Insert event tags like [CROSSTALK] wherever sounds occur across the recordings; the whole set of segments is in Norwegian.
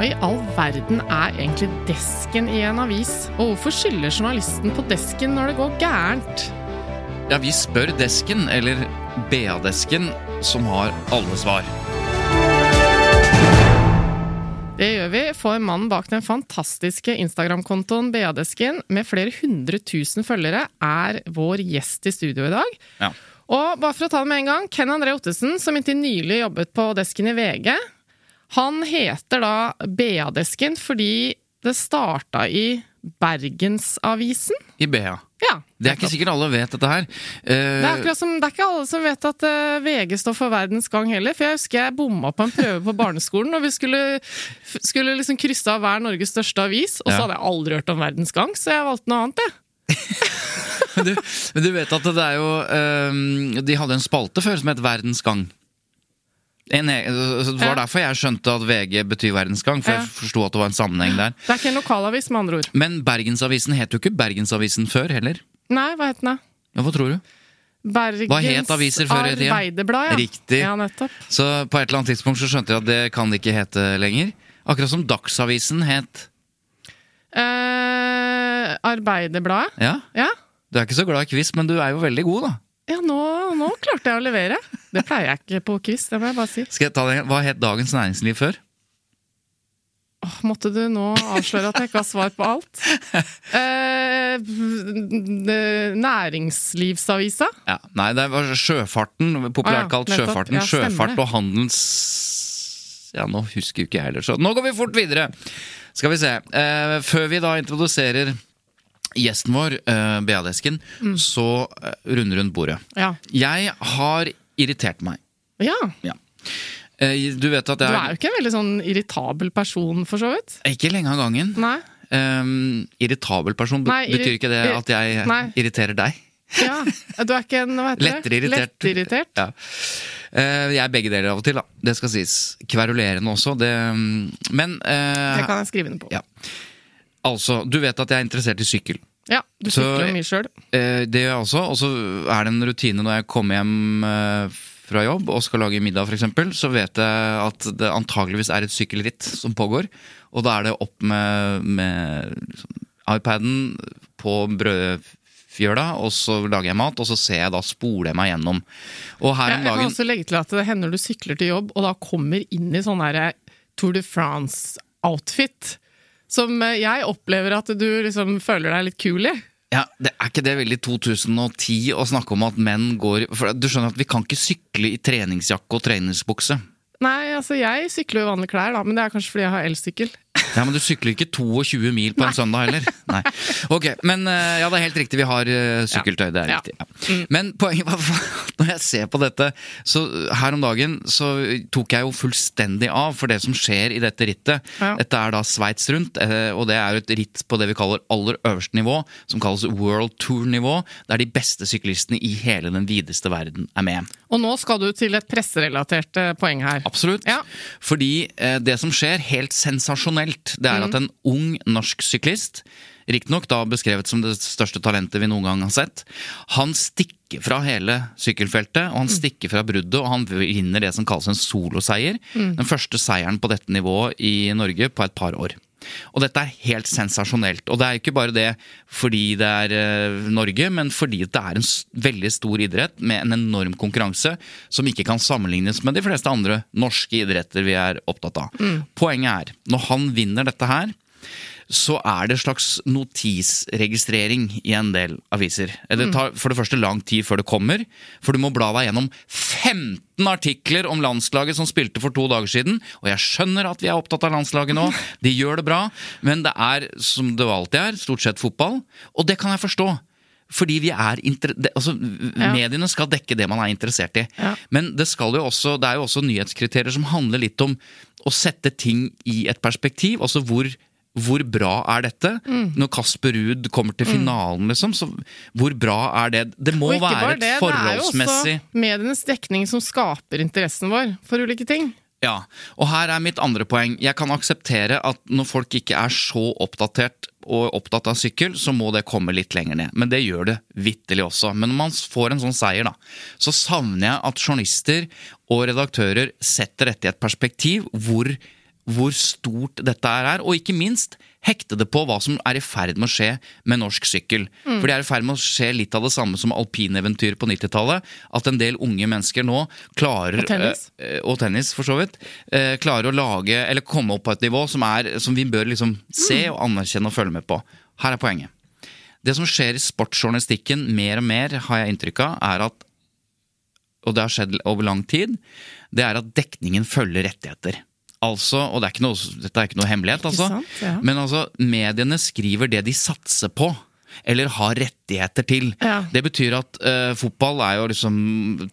Hva i all verden er egentlig desken i en avis? Og hvorfor skylder journalisten på desken når det går gærent? Ja, vi spør desken, eller BA-desken, som har alle svar. Det gjør vi, for mannen bak den fantastiske Instagram-kontoen BA-desken med flere hundre tusen følgere er vår gjest i studio i dag. Ja. Og bare for å ta det med en gang, Ken André Ottesen, som inntil nylig jobbet på desken i VG, han heter da BA-desken fordi det starta i Bergensavisen. I BA. Ja. Det er ikke sikkert alle vet dette her. Det er, Eh, som, det er ikke alle som vet at uh, VG står for Verdens Gang heller. For jeg husker jeg bomma på en prøve på barneskolen, og vi skulle, skulle liksom krysse av hver Norges største avis. Og så Ja. hadde jeg aldri hørt om Verdens Gang, så jeg valgte noe annet, jeg. [LAUGHS] men, du, men du vet at det er jo eh, De hadde en spalte før som het Verdens Gang. En, e- det var derfor jeg skjønte at VG betyr Verdensgang. For jeg forsto at det var en sammenheng der. Det er ikke en lokalavis, med andre ord. Men Bergensavisen het jo ikke Bergensavisen før heller. Nei, hva het den da? Ja, hva tror du? Bergens Hva het aviser før i tida? Arbeiderblad, ja. Riktig. Ja, nettopp. Så på et eller annet tidspunkt så skjønte jeg at det kan det ikke hete lenger. Akkurat som Dagsavisen het Eh, Arbeiderbladet. Ja, Ja. du er ikke så glad i quiz, men du er jo veldig god, da. Ja, nå, nå klarte jeg å levere. Det pleier jeg ikke på quiz, det må jeg bare si. Skal jeg ta det? Hva het Dagens Næringsliv før? Åh, måtte du nå avsløre at jeg ikke har svar på alt? [LAUGHS] Eh, næringslivsavisa? Ja, nei, det var Sjøfarten, populært ah, ja, kalt. Sjøfarten. Ja, Sjøfart og handels... Ja, nå husker jo ikke jeg heller, så nå går vi fort videre. Skal vi se. Eh, før vi da introduserer gjesten vår, uh, BA-desken, Mm. så eh, runder hun bordet. Ja. Jeg har irritert meg. ja. Ja. Eh, du vet at Du er jo ikke en veldig sånn irritabel person, for så vidt. Ikke lenge av gangen. Nei. Um, irritabel person Nei, irri- betyr ikke det at jeg Nei. irriterer deg? Ja. Du er ikke en hva heter det? Lettere irritert. Ja. Uh, jeg er begge deler av og til, da. Det skal sies. Kverulerende også. Det, men uh, Det kan jeg skrive under på. ja. Altså, du vet at jeg er interessert i sykkel. Ja, du sykler jo mye sjøl. Eh, det gjør jeg også. Og så er det en rutine når jeg kommer hjem eh, fra jobb og skal lage middag, f.eks., så vet jeg at det antageligvis er et sykkelritt som pågår. Og da er det opp med, med liksom, iPaden på brødfjøla, og så lager jeg mat, og så ser jeg da, spoler jeg meg gjennom. Og her Jeg, dagen... jeg kan også legge til at det hender du sykler til jobb, og da kommer inn i sånn derre Tour de France-outfit. Som eh, jeg opplever at du liksom føler deg litt kul i. Ja, det Er ikke det veldig 2010 å snakke om at menn går For Du skjønner at vi kan ikke sykle i treningsjakke og treningsbukse. Nei, altså jeg sykler jo i vanlige klær, da, men det er kanskje fordi jeg har elsykkel. Ja, Men du sykler ikke 22 mil på en søndag heller? [LAUGHS] Nei. Ok, Men eh, ja, det er helt riktig. Vi har eh, sykkeltøy. Det er Ja. riktig. Ja. Men poenget var [LAUGHS] når jeg ser på dette Så her om dagen så tok jeg jo fullstendig av for det som skjer i dette rittet. Ja. Dette er da Sveits rundt, eh, og det er jo et ritt på det vi kaller aller øverste nivå, som kalles World Tour-nivå, der de beste syklistene i hele den videste verden er med. Og nå skal du til et presserelatert poeng her. Absolutt. Ja. Fordi det som skjer, helt sensasjonelt, det er at en ung norsk syklist, riktignok da beskrevet som det største talentet vi noen gang har sett, han stikker fra hele sykkelfeltet, og han stikker fra bruddet, og han vinner det som kalles en soloseier. Den første seieren på dette nivået i Norge på et par år. Og dette er helt sensasjonelt. Og det er ikke bare det fordi det er eh, Norge, men fordi det er en veldig stor idrett med en enorm konkurranse som ikke kan sammenlignes med de fleste andre norske idretter vi er opptatt av. Poenget er, når han vinner dette her, så er det slags notisregistrering i en del aviser. Det tar for det første lang tid før det kommer, for du må bla deg gjennom 15 artikler om landslaget som spilte for to dager siden. Og jeg skjønner at vi er opptatt av landslaget nå, [LAUGHS] de gjør det bra, men det er, som det alltid er, stort sett fotball. Og det kan jeg forstå. Fordi vi er altså, Ja. Mediene skal dekke det man er interessert i. Ja. Men det, skal jo også, det er jo også nyhetskriterier som handler litt om å sette ting i et perspektiv. Altså hvor, hvor bra er dette? Mm. Når Kasper Ruud kommer til finalen, liksom, så hvor bra er det? Det må være et det, forholdsmessig det er jo også medienes dekning som skaper interessen vår for ulike ting. Ja, og her er mitt andre poeng. Jeg kan akseptere at når folk ikke er så oppdatert og opptatt av sykkel, så må det komme litt lenger ned. Men det gjør det vitterlig også. Men når man får en sånn seier, da, så savner jeg at journalister og redaktører setter dette i et perspektiv hvor, hvor stort dette er, og ikke minst hekte det på hva som er i ferd med å skje med norsk sykkel. For det er i ferd med å skje litt av det samme som alpineventyr på 90-tallet. At en del unge mennesker nå klarer Og tennis. øh, og tennis, for så vidt, Øh, klarer å lage, eller komme opp på et nivå som, er, som vi bør liksom se og anerkjenne og følge med på. Her er poenget. Det som skjer i sportsjournalistikken mer og mer, har jeg inntrykk av, er at og det har skjedd over lang tid, det er at dekningen følger rettigheter. Altså, og det er ikke noe, dette er ikke noe hemmelighet, altså, sant, ja. men altså, mediene skriver det de satser på. Eller har rettigheter til. Ja. Det betyr at uh, fotball er jo liksom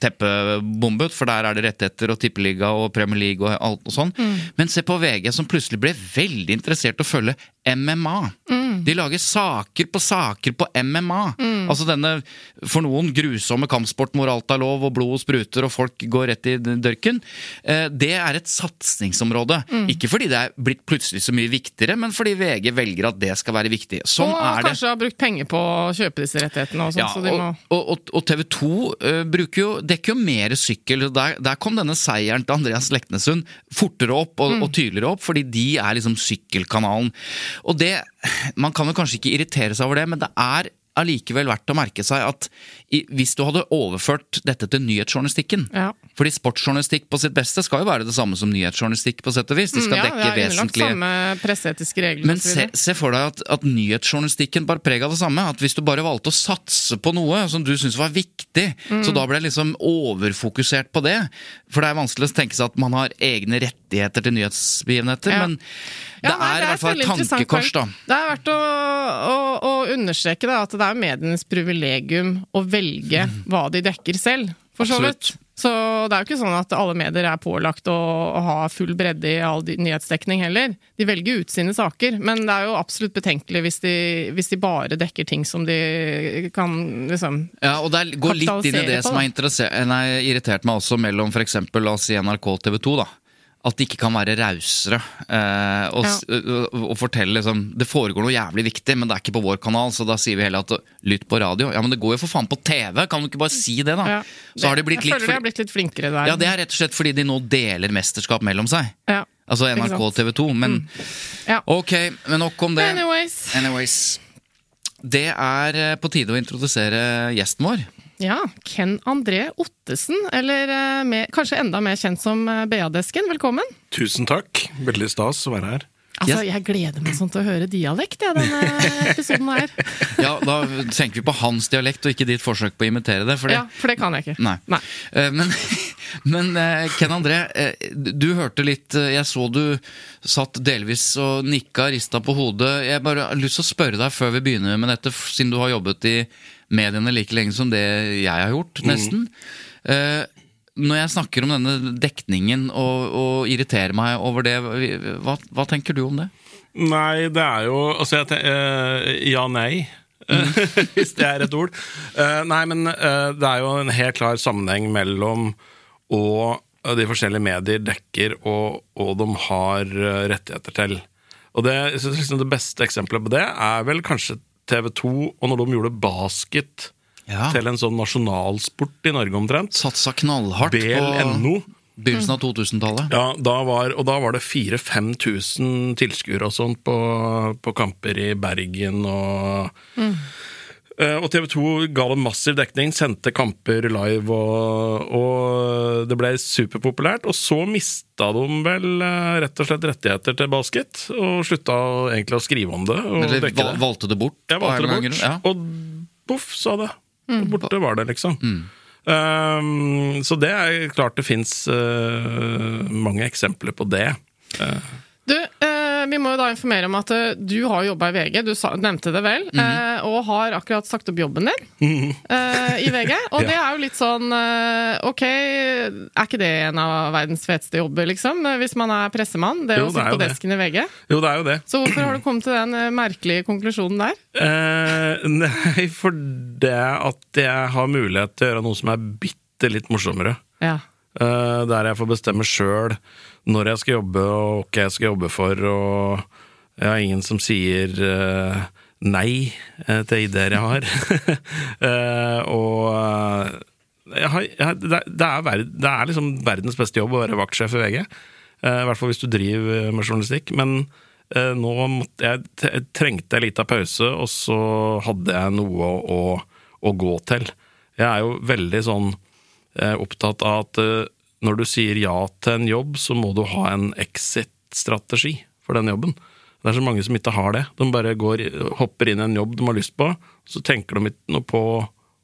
teppebombet, for der er det rettigheter og tippeliga og Premier League og alt og sånn. Mm. Men se på VG, som plutselig ble veldig interessert i å følge MMA. Mm. De lager saker på saker på MMA. Altså denne for noen grusomme kampsporten hvor alt er lov og blod spruter og folk går rett i dørken. Uh, Det er et satsingsområde. Mm. Ikke fordi det er blitt plutselig så mye viktigere, men fordi VG velger at det skal være viktig. Sånn og er det. kanskje har brukt penger på å kjøpe disse rettighetene. Og sånt, Ja, så må... og, og, og TV 2 uh, jo, dekker jo mer sykkel. Der, der kom denne seieren til Andreas Leknesund fortere opp og, og tydeligere opp, fordi de er liksom sykkelkanalen. Og det Man kan jo kanskje ikke irritere seg over det, men det er allikevel verdt å merke seg at i, hvis du hadde overført dette til nyhetsjournalistikken Ja. Fordi sportsjournalistikk på sitt beste skal jo være det samme som nyhetsjournalistikk på sett og vis. De skal Mm, ja, dekke det vesentlige samme presseetiske regler. men se, se for deg at, at nyhetsjournalistikken bar preg av det samme. At hvis du bare valgte å satse på noe som du syntes var viktig, Mm. så da ble det liksom overfokusert på det. For det er vanskelig å tenke seg at man har egne rettigheter til nyhetsbegivenheter, Ja. men det Ja, nei, er i hvert fall et tankekors, da. Det er verdt å, å, å understreke da, at det er medienes privilegium å velge hva de dekker selv, for så vidt. Så det er jo ikke sånn at alle medier er pålagt å, å ha full bredde i all nyhetsdekning heller. De velger ut sine saker, men det er jo absolutt betenkelig hvis de, hvis de bare dekker ting som de kan liksom Ja, og det er- går litt inn i det på, som har nei, irritert meg også mellom f.eks. la oss si NRK og TV 2. da. At de ikke kan være rausere eh, og, ja. og, og fortelle liksom Det foregår noe jævlig viktig, men det er ikke på vår kanal, så da sier vi heller at lytt på radio. Ja, men det går jo for faen på TV! Kan du ikke bare si det, da? ja. Så har de blitt Jeg litt føler de har blitt litt flinkere der. Ja, det er rett og slett fordi de nå deler mesterskap mellom seg. Ja. Altså NRK og? TV 2. Men Ja. ok, men nok om det. Anyways. Anyways. Det er eh, på tide å introdusere gjesten vår. Ja, Ken André Ottesen, eller med, kanskje enda mer kjent som eh, BA-desken. Velkommen. Tusen takk. Veldig stas å være her. Altså, Yes. Jeg gleder meg sånn til å høre dialekt, jeg, denne [LAUGHS] episoden her. Ja, Da tenker vi på hans dialekt og ikke ditt forsøk på å imitere det. For det Ja, For det kan jeg ikke. Nei. Nei. Eh, Men, [LAUGHS] men eh, Ken André, eh, du hørte litt eh, Jeg så du satt delvis og nikka, rista på hodet. Jeg bare har lyst til å spørre deg før vi begynner med dette, siden du har jobbet i mediene like lenge som det jeg har gjort, nesten. Eh, Når jeg snakker om denne dekningen og, og irriterer meg over det, hva, hva tenker du om det? Nei, det er jo Altså, jeg tenker uh, ja, nei. [LAUGHS] Hvis det er et ord. Uh, nei, men eh, det er jo en helt klar sammenheng mellom og de forskjellige medier dekker og, og de har rettigheter til. Og det, liksom det beste eksempelet på det er vel kanskje TV 2, og når de gjorde basket Ja. til en sånn nasjonalsport i Norge omtrent. Satsa knallhardt på BLNO. Begynnelsen av 2000-tallet. Ja, da var, og da var det 4000-5000 tilskuere og sånt på, på kamper i Bergen og Eh, Og TV 2 ga dem massiv dekning, sendte kamper live, og, og det ble superpopulært. Og så mista de vel eh, rett og slett rettigheter til basket, og slutta egentlig å skrive om det. Og Eller dekke val det. valgte det bort? Jeg valgte det bort. Ja. og poff, sa det. Mm. borte var det, liksom. Um, så det er klart det fins mange eksempler på det. Du, eh, vi må jo da informere om at eh, du har jobba i VG, du nevnte det vel, Mhm. eh, og har akkurat sagt opp jobben din eh, i VG. [LAUGHS] Og Ja. det er jo litt sånn Ok, er ikke det en av verdens feteste jobber, liksom? Hvis man er pressemann? Det Jo, å sitte på desken det. i VG. Jo, det er jo det. Så hvorfor har du kommet til den merkelige konklusjonen der? Eh, nei, for det at jeg har mulighet til å gjøre noe som er bitte litt morsommere. Ja. Eh, der jeg får bestemme sjøl når jeg skal jobbe, og hva jeg skal jobbe for, og jeg har ingen som sier uh, nei uh, til ideer jeg har. [LAUGHS] Og jeg har, jeg, det, er verd, det er liksom verdens beste jobb å være vaktsjef i VG. I hvert fall hvis du driver med journalistikk. Men nå måtte jeg, trengte jeg litt av pause, og så hadde jeg noe å, å gå til. Jeg er jo veldig sånn eh, opptatt av at eh, når du sier ja til en jobb, så må du ha en exit-strategi for den jobben. Det er så mange som ikke har det. De bare går, hopper inn i en jobb de har lyst på, så tenker de ikke noe på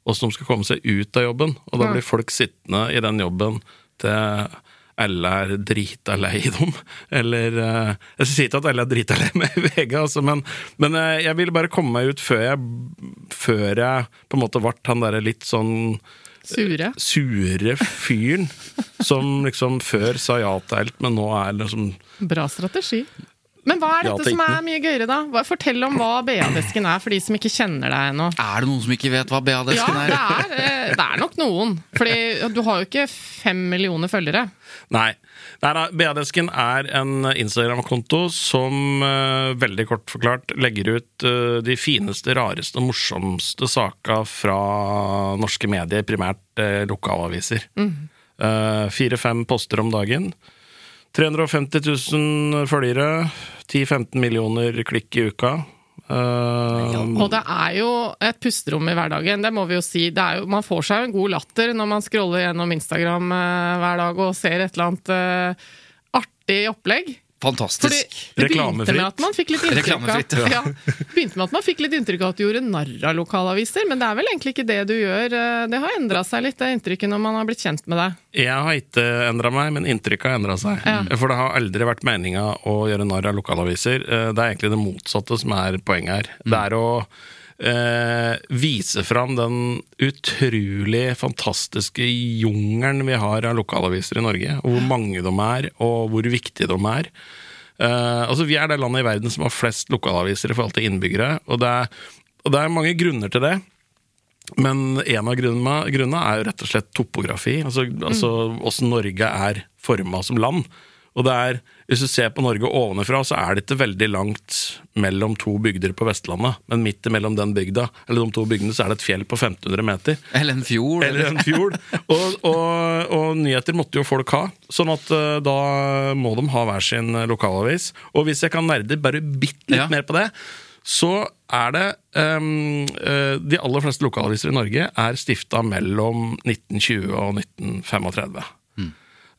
hvordan de skal komme seg ut av jobben. Og da blir folk sittende i den jobben til alle er drita lei dem. [LAUGHS] Eller eh, Jeg sier ikke at alle er drita lei [LAUGHS] med VG, altså, men, men eh, jeg ville bare komme meg ut før jeg, før jeg på en måte ble han derre litt sånn Sure. sure fyren som liksom før sa ja til alt, men nå er liksom Bra strategi. Men hva er dette som er mye gøyere, da? Hva- Fortell om hva BA-desken er, for de som ikke kjenner deg ennå. Er det noen som ikke vet hva BA-desken ja, er? er, eh, det er nok noen. Fordi du har jo ikke fem millioner følgere. Nei. Nei BA-desken er en Instagram-konto som eh, veldig kort forklart legger ut eh, de fineste, rareste og morsomste saka fra norske medier, primært uh, lokalaviser. Eh, Fire-fem poster om dagen. 350 000 følgere, 10-15 millioner klikk i uka. Eh, Og det er jo et pusterom i hverdagen, det må vi jo si. Det er jo, man får seg jo en god latter når man scroller gjennom Instagram uh, hver dag og ser et eller annet uh, artig opplegg. Fordi Fantastisk. det begynte Reklamefritt. med at man fikk litt inntrykk av Reklamefritt, ja. begynte med at man fikk litt inntrykk av at du gjorde narr av lokalaviser, men det er vel egentlig ikke det du gjør. eh, Det har endra seg litt, det inntrykket, når man har blitt kjent med deg. Jeg har ikke endra meg, men inntrykket har endra seg. Ja. For det har aldri vært meninga å gjøre narr av lokalaviser. Eh, Det er egentlig det motsatte som er poenget her. Det er å eh, vise fram den utrolig fantastiske jungelen vi har av lokalaviser i Norge. Og hvor mange de er, og hvor viktige de er. Eh, altså Vi er det landet i verden som har flest lokalaviser i forhold til innbyggere. Og det er, og det er mange grunner til det. Men en av grunnene, grunnene er jo rett og slett topografi. Altså, altså hvordan Norge er forma som land. Og det er, Hvis du ser på Norge ovenfra, så er det ikke veldig langt mellom to bygder på Vestlandet. Men midt imellom den bygda, eller de to bygdene, så er det et fjell på 1500 meter. Eller en fjord. Eller en fjord. [LAUGHS] og, og, og nyheter måtte jo folk ha, sånn at uh, da må de ha hver sin lokalavis. Og hvis jeg kan nerde bare bitte litt Ja. mer på det, så er det um, De aller fleste lokalaviser i Norge er stifta mellom 1920 og 1935.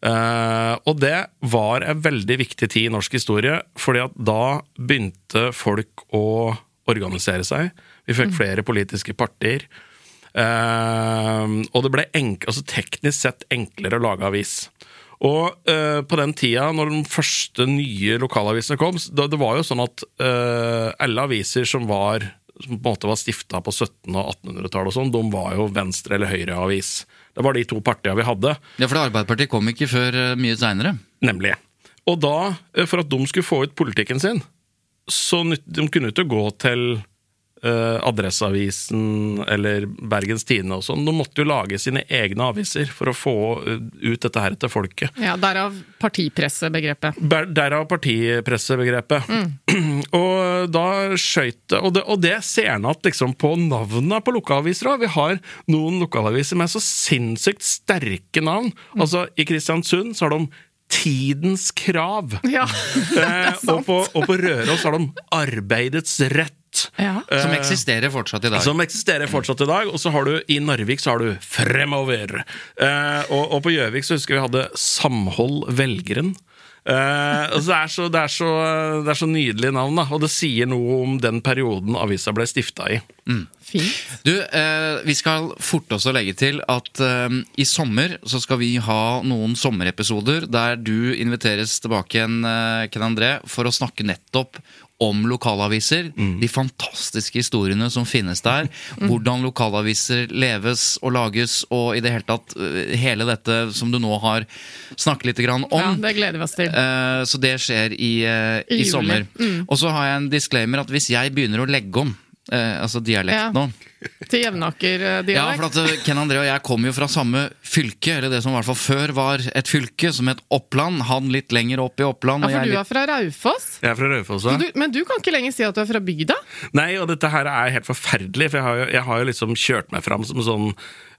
Eh, og det var en veldig viktig tid i norsk historie, fordi at da begynte folk å organisere seg. Vi fikk flere politiske partier. Uh, og det ble altså teknisk sett enklere å lage avis. Og uh, på den tida, når de første nye lokalavisene kom, da, det var jo sånn at alle aviser som var som på en måte var stifta på 1700- og 1800-tallet, og sånn, de var jo venstre- eller høyreavis. Det var de to partiene vi hadde. Ja, for Arbeiderpartiet kom ikke før eh, mye seinere. Nemlig. Og da, eh, for at de skulle få ut politikken sin, så de kunne ikke gå til eh, Adresseavisen eller Bergens Tidende og sånn. De måtte jo lage sine egne aviser for å få eh, ut dette her til folket. Ja, Derav partipressebegrepet. Derav partipressebegrepet. [CLEARS THROAT] og da skøyt det og, det og det ser en at liksom på navnene på lokalaviser òg. Vi har noen lokalaviser med så sinnssykt sterke navn. Altså, I Kristiansund så har de Tidens Krav. Ja, [LAUGHS] Eh, og, på, og på Røros har de Arbeidets Rett. Ja. Som eksisterer fortsatt i dag. Som eksisterer fortsatt i dag. Og så har du i Narvik så har du Fremover. Eh, og, og på Gjøvik så husker vi hadde Samhold Velgeren. Uh, altså det, er så, det, er så, det er så nydelig navn, da. Og det sier noe om den perioden avisa ble stifta i. Fint. Du, uh, vi skal forte oss å legge til at uh, i sommer så skal vi ha noen sommerepisoder der du inviteres tilbake igjen, eh, Ken André, for å snakke nettopp om lokalaviser. De fantastiske historiene som finnes der. Hvordan lokalaviser leves og lages, og i det hele tatt eh, hele dette som du nå har snakket litt grann om. Ja, det gleder vi oss til. Eh, Så det skjer i, eh, I i sommer. sommer. Og så har jeg en disclaimer at hvis jeg begynner å legge om eh, altså dialekt Ja. nå Til Jevnaker-dialekt. Ja, for at eh, Ken André og jeg kommer jo fra samme fylke, eller det som i hvert fall før var et fylke, som het Oppland. Han litt lenger opp i Oppland. Ja, og for jeg du litt... er fra Raufoss. Jeg er fra Raufoss. Ja. du- Men du kan ikke lenger si at du er fra bygda? Nei, og dette her er helt forferdelig, for jeg har jo, jeg har jo liksom kjørt meg fram som sånn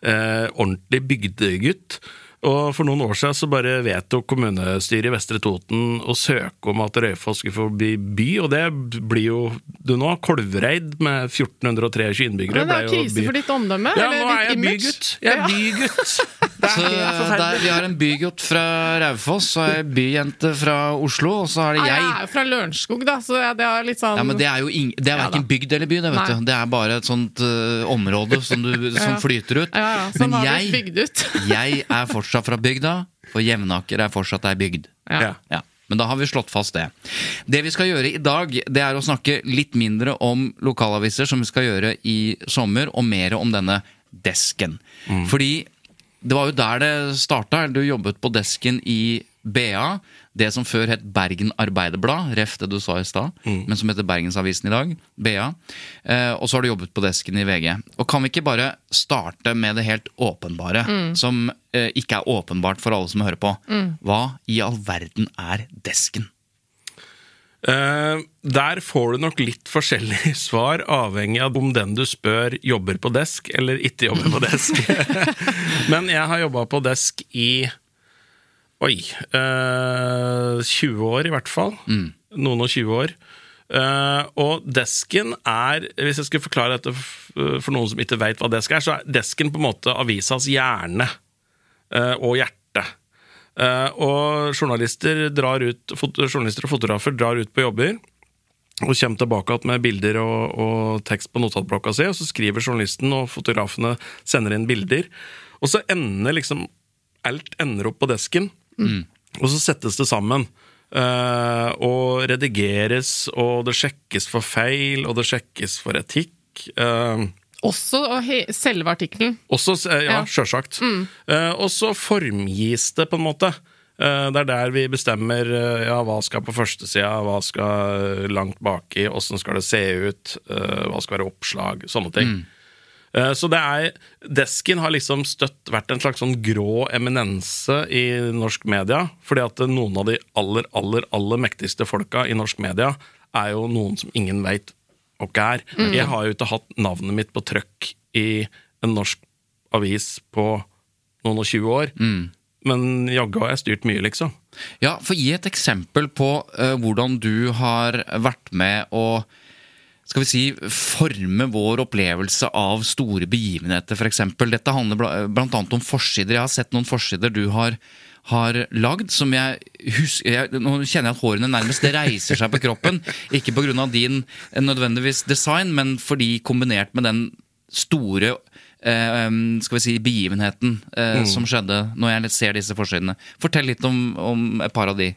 eh, ordentlig bygdegutt. Og for noen år siden så bare vedtok kommunestyret i Vestre Toten å søke om at Røyfoss skulle få bli by, og det blir jo du nå, Kolvereid med 1423 innbyggere. Men det er krise for ditt omdømme? Ja, eller nå er ditt jeg image? bygutt. Jeg er Ja. bygutt! Jeg er helt der, vi har en bygutt fra Raufoss, og ei byjente fra Oslo, og så er det jeg. jeg jeg. er jo fra Lørenskog, da, så det er litt sånn Ja, men Det er jo ing det er verken bygd eller by, det, vet Nei. du. Det er bare et sånt uh, område som, du, [LAUGHS] som flyter ut. Ja, ja, sånn Men jeg, ut. [LAUGHS] jeg er fortsatt fra bygda, for Jevnaker er fortsatt ei bygd. Ja. Ja. Ja, men da har vi slått fast det. Det vi skal gjøre i dag, det er å snakke litt mindre om lokalaviser, som vi skal gjøre i sommer, og mer om denne desken. Fordi det var jo der det starta. Du jobbet på desken i BA, det som før het Bergen Arbeiderblad, ref det du sa i stad, men som heter Bergensavisen i dag, BA. Eh, og så har du jobbet på desken i VG. Og kan vi ikke bare starte med det helt åpenbare, som eh, ikke er åpenbart for alle som hører på? Hva i all verden er desken? Eh, der får du nok litt forskjellige [LAUGHS] svar, avhengig av om den du spør jobber på desk eller ikke jobber på desk. [LAUGHS] Men jeg har jobba på desk i Oi eh, 20 år, i hvert fall. Noen og 20 år. Eh, og desken er, hvis jeg skulle forklare dette for noen som ikke veit hva desk er, så er desken på en måte avisas hjerne eh, og hjerte. Eh, og journalister, drar ut, journalister og fotografer drar ut på jobber og kommer tilbake med bilder og, og tekst på notatblokka si, og så skriver journalisten og fotografene sender inn bilder. Og så ender liksom Alt ender opp på desken, og så settes det sammen. Uh, og redigeres, og det sjekkes for feil, og det sjekkes for etikk. eh, Også og selve artikkelen. også, eh, ja, Ja. sjølsagt. Eh, og så formgis det, på en måte. Eh, det er der vi bestemmer ja, hva skal på førstesida, hva skal langt baki, åssen skal det se ut, eh, hva skal være oppslag, sånne ting. Eh, Så det er Desken har liksom støtt vært en slags sånn grå eminense i norsk media. Fordi at noen av de aller, aller, aller mektigste folka i norsk media er jo noen som ingen veit hvem er. Jeg har jo ikke hatt navnet mitt på trøkk i en norsk avis på noen og 20 år. Men jaggu har jeg styrt mye, liksom. Ja, for Gi et eksempel på uh, hvordan du har vært med å skal vi si, forme vår opplevelse av store begivenheter, f.eks. Dette handler bl.a. om forsider. Jeg har sett noen forsider du har, har lagd, som jeg husker jeg, Nå kjenner jeg at hårene nærmest reiser seg på kroppen. Ikke pga. din eh, nødvendigvis design, men fordi kombinert med den store eh, skal vi si, begivenheten eh, som skjedde når jeg ser disse forsidene. Fortell litt om, om et par av de.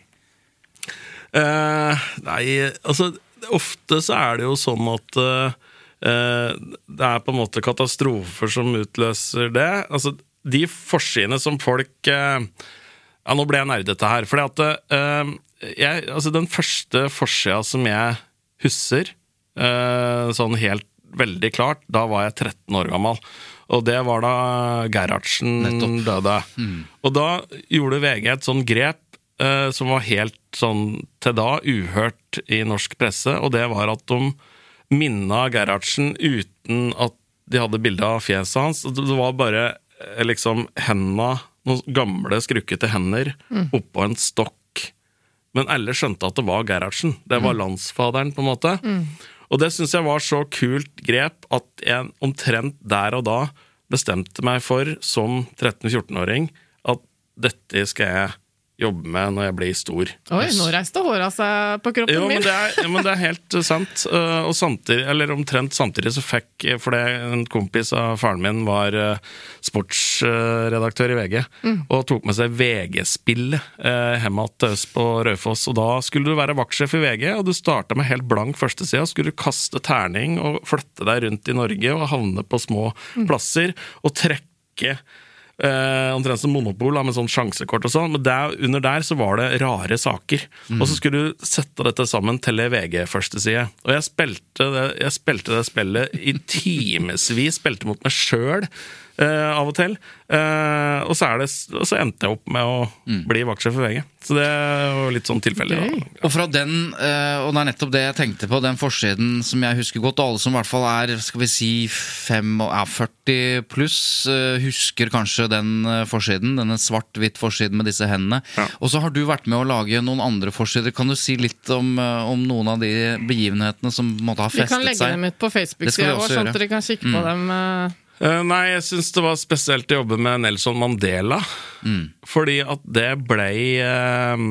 Eh, nei, altså Ofte så er det jo sånn at eh, det er på en måte katastrofer som utløser det. Altså, de forsidene som folk eh, Ja, nå ble jeg nerdete her. Fordi at eh, jeg, altså, Den første forsida som jeg husker, uh, sånn helt veldig klart, da var jeg 13 år gammel. Og det var da Gerhardsen Nettopp. døde. Og da gjorde VG et sånn grep uh, som var helt sånn til da uhørt i norsk presse, og det var at de minna Gerhardsen uten at de hadde bilde av fjeset hans. Det var bare eh, liksom henda, noen gamle, skrukkete hender oppå en stokk. Men alle skjønte at det var Gerhardsen. Det var landsfaderen, på en måte. Og det syns jeg var så kult grep at jeg omtrent der og da bestemte meg for, som 13-14-åring, at dette skal jeg jobbe med når jeg blir stor. Oi, nå reiste håra seg på kroppen Jo, min. men det er, men det er helt uh, sant. Uh, og samtidig, eller omtrent samtidig så fikk For en kompis av faren min var sportsredaktør i VG, og tok med seg VG-spillet hjem til oss på Raufoss. Og da skulle du være vaktsjef i VG, og du starta med helt blank førstesida. Skulle du kaste terning og flytte deg rundt i Norge og havne på små plasser og trekke Eh, omtrent som Monopol, da, med sånn sjansekort og sånn. Men der, under der så var det rare saker. Og så skulle du sette dette sammen til ei VG-førsteside. Og jeg spilte, det, jeg spilte det spillet i timevis. Spilte mot meg sjøl eh, av og til. Eh, og, så er det, og så endte jeg opp med å bli vaktsjef i VG. Så det var litt sånn tilfeldig. Okay. Ja. Og fra den, eh, og det er nettopp det jeg tenkte på, den forsiden som jeg husker godt, og alle som i hvert fall er skal vi si fem, ja, 40 pluss, eh, husker kanskje den eh, forsiden, denne svart-hvitt forsiden med disse hendene. Ja. Og så har du vært med å lage noen andre forsider. Kan du si litt om, eh, om noen av de begivenhetene som måtte ha festet seg? Vi kan legge seg? dem ut på Facebook-sida vår, sånn at dere kan kikke på dem. Eh. Nei, jeg syns det var spesielt å jobbe med Nelson Mandela. Fordi at det blei eh,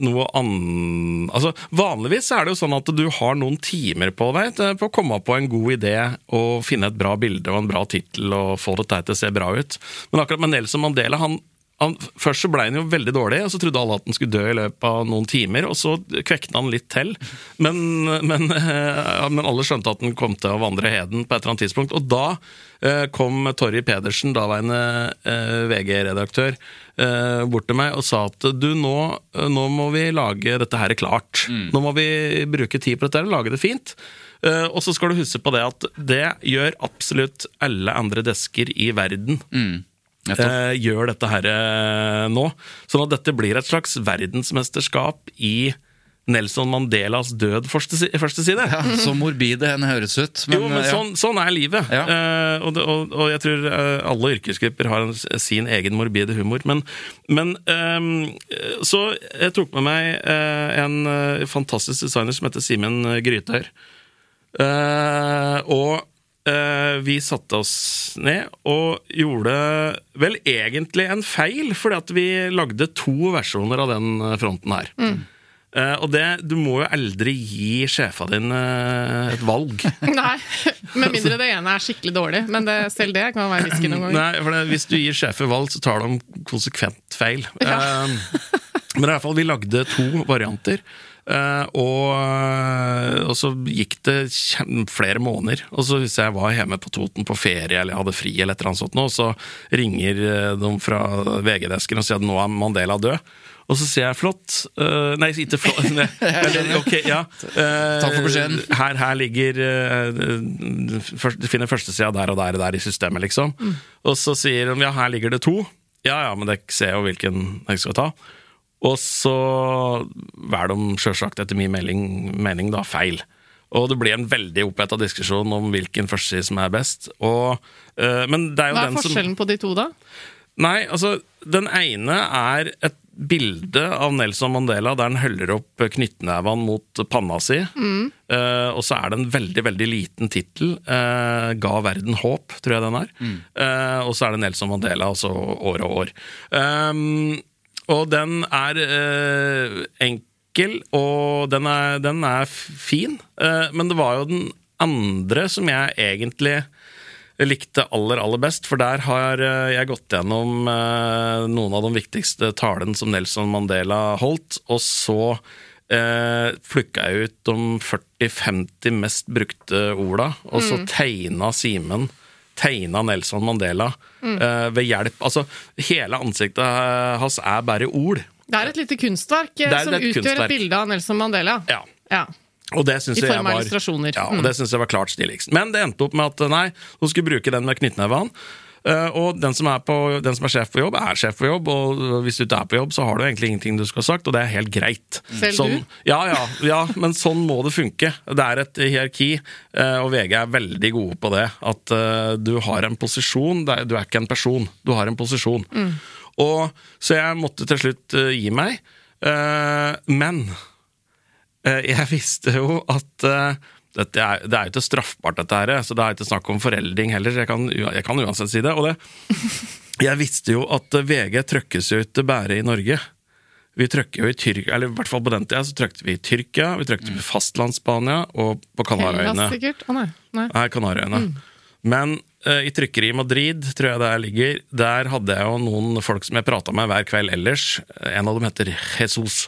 noe annet Altså, vanligvis er det jo sånn at du har noen timer på deg til, på å komme på en god idé og finne et bra bilde og en bra tittel og få dette her til å se bra ut. Men akkurat med Nelson Mandela, han han, først så ble han jo veldig dårlig, og så trodde alle at han skulle dø i løpet av noen timer. Og så kvekna han litt til, men, men, eh, men alle skjønte at han kom til å vandre heden på et eller annet tidspunkt. Og da eh, kom Torry Pedersen, daværende eh, VG-redaktør, bort til meg og sa at du, nå, nå må vi lage dette her klart. Nå må vi bruke tid på dette her og lage det fint. Uh, og så skal du huske på det at det gjør absolutt alle andre desker i verden Nettopp. Eh, gjør dette her eh, nå. Sånn at dette blir et slags verdensmesterskap i Nelson Mandelas død første, første side. Ja, så morbid det enn høres ut. Men, jo, men ja. sånn, sånn er livet. Ja. Eh, og, og, og jeg tror eh, alle yrkesgrupper har sin egen morbide humor. Men, men eh, Så jeg tok med meg eh, en eh, fantastisk designer som heter Simen Grytøyr. Eh, og vi satte oss ned og gjorde vel egentlig en feil, fordi at vi lagde to versjoner av den eh, fronten her. Eh, og det, du må jo aldri gi sjefa din uh, et valg. [LAUGHS] Nei, med mindre det ene er skikkelig dårlig. Men det, selv det kan være risky noen [CLEARS THROAT] ganger. Nei, for det, Hvis du gir sjefer valg, så tar de konsekvent feil. Eh, men i hvert fall, vi lagde to varianter. Eh, og, og så gikk det flere måneder. Og så hvis jeg var hjemme på Toten på ferie eller jeg hadde fri, eller et eller annet sånt, og så ringer eh, de fra VG-desken og sier at nå er Mandela død. Og så sier jeg flott Uh, Nei, ikke flott. [LAUGHS] Nei, eller, ok, ja. uh, Takk for beskjeden. Her, her ligger uh, først, Du finner førstesida der og der og der i systemet, liksom. Og så sier de ja, her ligger det to. Ja ja, men dere ser jo hvilken jeg skal ta. Og så velger de sjølsagt, etter min mening, mening, da, feil. Og det blir en veldig oppheta diskusjon om hvilken førsteside som er best. Og, eh, men det er jo Hva er den som forskjellen på de to, da? Nei, altså, den ene er et bilde av Nelson Mandela der han holder opp knyttnevene mot panna si. Eh, og så er det en veldig veldig liten tittel. Uh, 'Ga verden håp', tror jeg den er. Eh, og så er det Nelson Mandela, altså år og år. Um, og den er eh, enkel, og den er, den er fin. Eh, men det var jo den andre som jeg egentlig likte aller, aller best, for der har eh, jeg gått gjennom eh, noen av de viktigste talene som Nelson Mandela holdt, og så eh, flukka jeg ut de 40-50 mest brukte orda, og så tegna Simen Tegna Nelson Mandela eh, ved hjelp Altså, hele ansiktet eh, hans er bare ord. Det er et lite kunstverk eh, som et utgjør kunstverk. et bilde av Nelson Mandela. Ja. Ja. Og det syns jeg var. Ja, Mm. og det synes jeg var klart stiligst. Men det endte opp med at nei, hun skulle bruke den med knyttneven. Eh, og den som, er på, den som er sjef på jobb, er sjef på jobb, og hvis du ikke er på jobb, så har du egentlig ingenting du skal ha sagt, og det er helt greit. Selv sånn, du? Ja, ja, ja, men sånn må det funke. Det er et hierarki, eh, og VG er veldig gode på det. At eh, du har en posisjon, du er ikke en person, du har en posisjon. Og, så jeg måtte til slutt gi meg. Men jeg visste jo at dette er, det er jo ikke straffbart, dette her, så det er ikke snakk om foreldring heller. Jeg kan, jeg kan uansett si det. Og det, [LAUGHS] jeg visste jo at VG trøkkes jo ikke bare i Norge. Vi trøkker jo i Tyrkia, eller i hvert fall på den tida så trøkte vi i Tyrkia, vi trøkte på fastlandsspania og på Kanariøyene. Oh? Nei. nei. Nei, Kanariøyene. Men uh, i trykkeri i Madrid, tror jeg det ligger, der hadde jeg jo noen folk som jeg prata med hver kveld ellers. En av dem heter Jesus.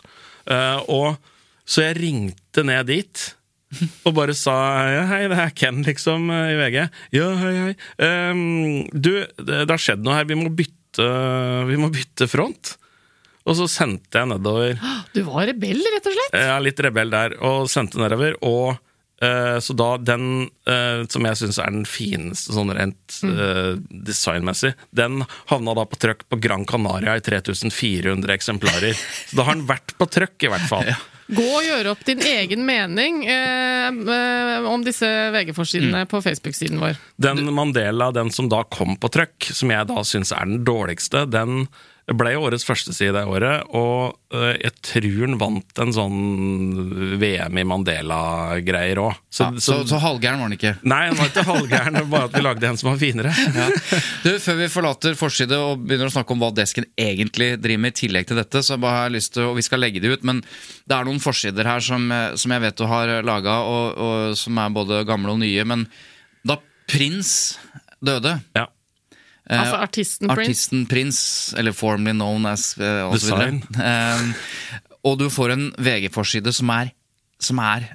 Uh, og Så jeg ringte ned dit. [LAUGHS] Og bare sa ja, hei, det er Ken, liksom, eh, i VG. Ja, hei, hei. Um, du, det det har skjedd noe her. Vi må bytte, vi må bytte front. Og så sendte jeg nedover [GASPS] Du var rebell, rett og slett? ja, litt rebell der, og sendte nedover. Og uh, så da den uh, som jeg syns er den fineste sånn rent uh, designmessig, den havna da på trøkk på Gran Canaria i 3400 eksemplarer. [LAUGHS] Så da har den vært på trøkk, i hvert fall. Gå og gjøre opp din egen mening eh, eh, om disse VG-forsidene på Facebook-siden vår. Den Mandela, den som da kom på trøkk, som jeg da syns er den dårligste, den ble årets førsteside det året, og eh, jeg tror han vant en sånn VM i Mandela-greier òg. Ja, så, så halvgæren var han ikke. Nei, han var ikke halvgæren, bare at vi lagde en som var finere. [LAUGHS] Ja. Du, Før vi forlater forside og begynner å snakke om hva desken egentlig driver med, i tillegg til dette, så bare har jeg lyst til, og vi skal legge det ut, men det er noen forsider her som, eh, som jeg vet du har laga, og, og som er både gamle og nye. Men da prins døde Ja. Eh, Altså artisten Prince. Artisten Prins, eller formerly known as uh. Design. Eh, og du får en VG-forside som som er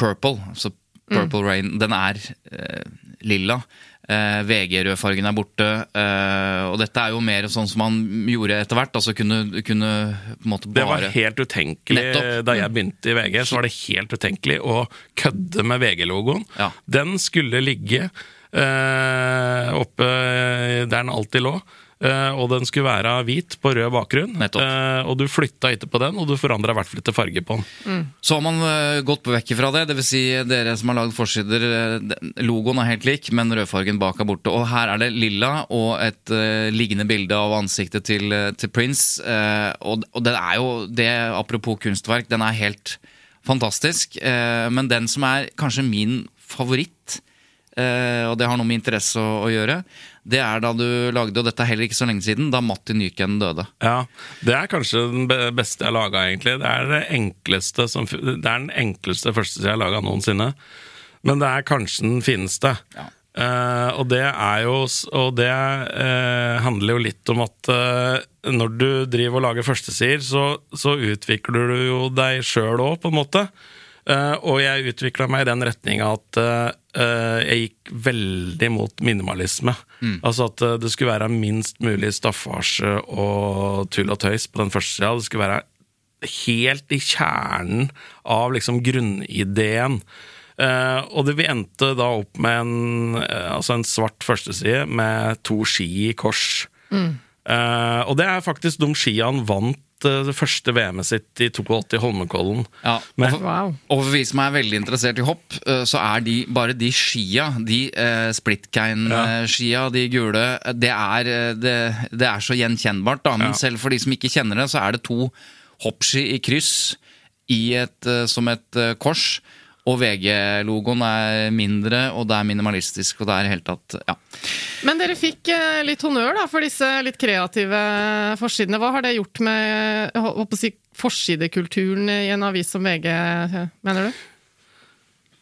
purple. Altså Purple Rain. Den er uh, lilla. Uh, VG-rødfargen er borte. Uh, og dette er jo mer sånn som man gjorde etter hvert. Altså kunne, kunne på en måte Det var helt utenkelig Nettopp. da jeg begynte i VG. Så var det helt utenkelig å kødde med VG-logoen. Ja. Den skulle ligge eh, oppe der den alltid lå. eh, og den skulle være hvit på rød bakgrunn. Nettopp. Eh, og du flytta ikke på den, og du forandra i hvert fall ikke farge på den. Så har man eh, gått vekk fra det, dvs. Si dere som har lagd forsider. eh, Logoen er helt lik, men rødfargen bak er borte. Og her er det lilla og et uh, liggende bilde av ansiktet til, eh, til Prince. Uh, og, og det er jo det, apropos kunstverk, den er helt fantastisk. Uh, men den som er kanskje min favoritt, eh, og det har noe med interesse å, å gjøre, det er da du lagde, og dette er heller ikke så lenge siden, da Matti Nyken døde. Ja, Det er kanskje den beste jeg har laga, egentlig. Det er det enkleste som, Det er den enkleste førstesida jeg har laga noensinne. Men det er kanskje den fineste. Ja. Uh, og det er jo Og det uh, handler jo litt om at uh, når du driver og lager førstesider, så, så utvikler du jo deg sjøl òg, på en måte. Eh, og jeg utvikla meg i den retninga at eh, jeg gikk veldig mot minimalisme. Altså at eh, det skulle være minst mulig staffasje og tull og tøys på den første sida. Det skulle være helt i kjernen av liksom grunnideen. Uh, og det, vi endte da opp med en, uh, altså en svart førsteside med to ski i kors. Eh, og det er faktisk de skiene vant eh, det første VM-et sitt i 82 Holmenkollen. Ja, Men- og, Wow. og for vi som er veldig interessert i hopp, eh, så er de, bare de skia, de uh, Splitkein-skia, de gule, det er, det, det er så gjenkjennbart. Da. Men Ja. selv for de som ikke kjenner det, så er det to hoppski i kryss i et, som et kors. Og VG-logoen er mindre, og det er minimalistisk. og det er helt tatt, ja. Men dere fikk eh, litt honnør da, for disse litt kreative forsidene. Hva har det gjort med si, forsidekulturen i en avis som VG, eh, mener du?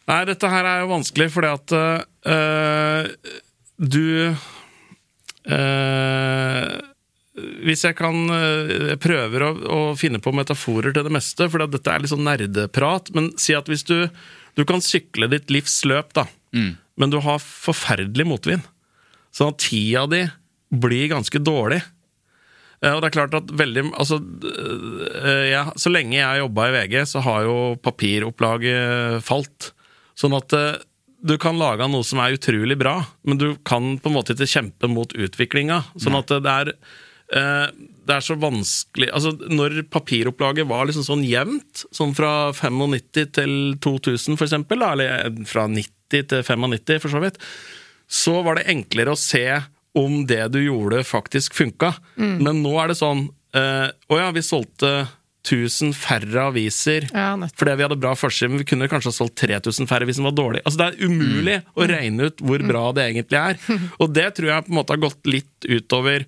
Nei, dette her er jo vanskelig, fordi at øh, du øh, Hvis jeg kan øh, Jeg prøver å, å finne på metaforer til det meste, for dette er litt sånn nerdeprat. Men si at hvis du Du kan sykle ditt livs løp, da, men du har forferdelig motvind. Sånn at tida di blir ganske dårlig. Eh, Og det er klart at veldig altså, eh, jeg, Så lenge jeg har jobba i VG, så har jo papiropplaget falt. Sånn at eh, du kan lage noe som er utrolig bra, men du kan på en måte ikke kjempe mot utviklinga. Sånn at det er eh, det er så vanskelig Altså, Når papiropplaget var liksom sånn jevnt, sånn fra 95 til 2000 for eksempel, da, eller eh, fra 90 til 95 for så vidt, så var det enklere å se om det du gjorde, faktisk funka. Men nå er det sånn eh, Å ja, vi solgte 1000 færre aviser Ja, fordi vi hadde bra forside, men vi kunne kanskje ha solgt 3000 færre hvis den var dårlig. Altså Det er umulig å regne ut hvor bra det egentlig er. Og det tror jeg på en måte har gått litt utover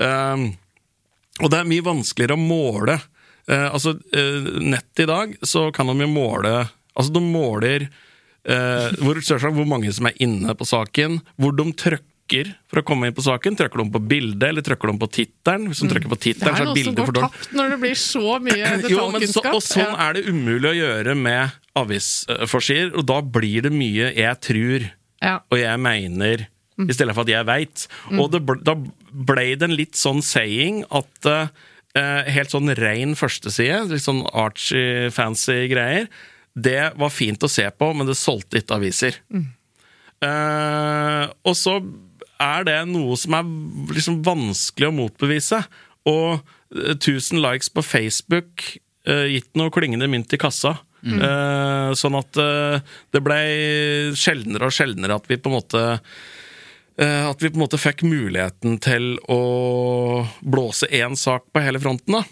ehm, Og det er mye vanskeligere å måle. Eh, altså, eh, nett i dag så kan de jo måle Altså, de måler eh, hvor, hvor mange som er inne på saken, hvor de trykker for å komme inn på saken. Trykker de på bildet, eller trykker de på tittelen? Hvis de trykker på Det så er så er noe som går tapt når det blir så mye [CLEARS THROAT] Jo, men så, og sånn Ja. er det umulig å gjøre med avisforsider, og da blir det mye 'jeg tror' Ja. og 'jeg mener', i stedet for at 'jeg veit'. Og det, ble- da ble det en litt sånn saying at uh, helt sånn rein førsteside, litt sånn archy-fancy greier, det var fint å se på, men det solgte ikke aviser. Eh, og så er det noe som er liksom vanskelig å motbevise. Og eh, 1000 likes på Facebook uh, gitt noe klingende mynt i kassa. Eh, sånn at det ble sjeldnere og sjeldnere at vi på en måte At vi på en måte fikk muligheten til å blåse én sak på hele fronten. da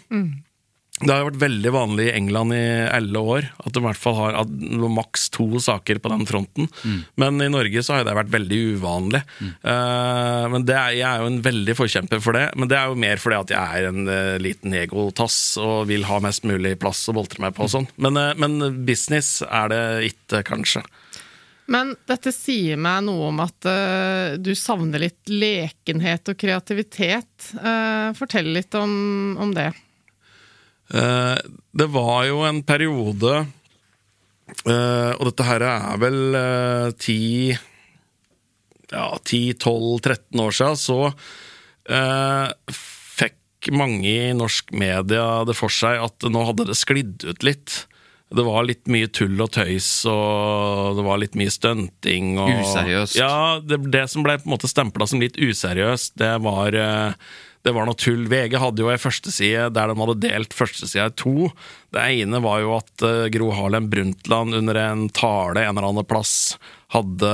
det har jo vært veldig vanlig i England i alle år at de i hvert fall har maks to saker på den fronten. Men i Norge så har det vært veldig uvanlig. Eh, men det er, Jeg er jo en veldig forkjemper for det, men det er jo mer fordi at jeg er en uh, liten egotass og vil ha mest mulig plass å boltre meg på og sånn. Men, uh, men business er det ikke, kanskje. Men dette sier meg noe om at uh, du savner litt lekenhet og kreativitet. Uh, fortell litt om, om det. Uh, det var jo en periode Og dette her er vel ti Ja, 10-12-13 år siden, så fikk mange i norsk media det for seg at nå hadde det sklidd ut litt. Det var litt mye tull og tøys, og det var litt mye stunting. Og, Useriøst. Ja, det, det som ble på en måte stempla som litt useriøst, det var eh, det var noe tull. VG hadde jo ei førsteside der de hadde delt førstesida i to. Det ene var jo at eh, Gro Harlem Brundtland under en tale en eller annen plass hadde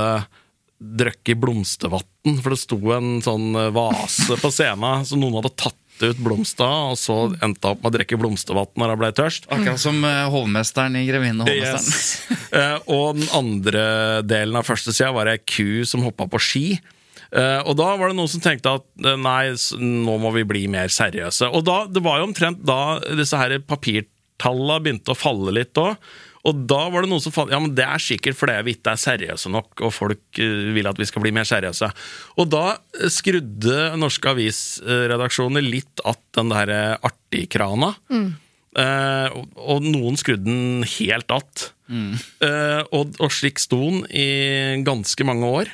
drukket blomstervann, for det sto en sånn vase på scenen, som noen hadde tatt ut blomster, og så endte opp med å drikke blomstervann når hun ble tørst. Akkurat som eh, hovmesteren i 'Grevinnen og hovmesteren'. Yes. Eh, og den andre delen av første sida var ei ku som hoppa på ski. Uh, og da var det noen som tenkte at uh, nei, nå må vi bli mer seriøse. Og da, det var jo omtrent da disse her papirtallene begynte å falle litt òg. Og da var det noen som fant Ja, men det er sikkert fordi vi ikke er seriøse nok, og folk eh, vil at vi skal bli mer seriøse. Og da skrudde norske avisredaksjoner litt att den der eh, Mm. Eh, og, og noen skrudde den helt att. Eh, og, og slik sto den i ganske mange år.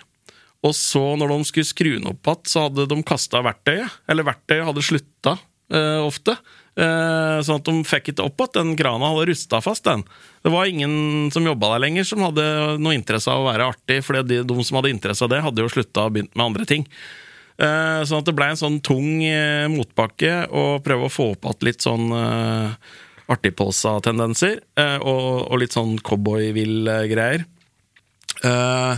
Og så, når de skulle skru den opp igjen, så hadde de kasta verktøyet. Eller verktøyet hadde slutta eh, ofte. Eh, sånn at de fikk ikke opp igjen. Den krana hadde rusta fast, den. Det var ingen som jobba der lenger, som hadde noe interesse av å være artig. For de, de som hadde interesse av det, hadde jo slutta og begynt med andre ting. Eh, sånn at det ble en sånn tung eh, motbakke å prøve å få opp igjen litt sånn artigpåsa-tendenser. Og, og litt sånn cowboy-vill-greier. Eh, eh,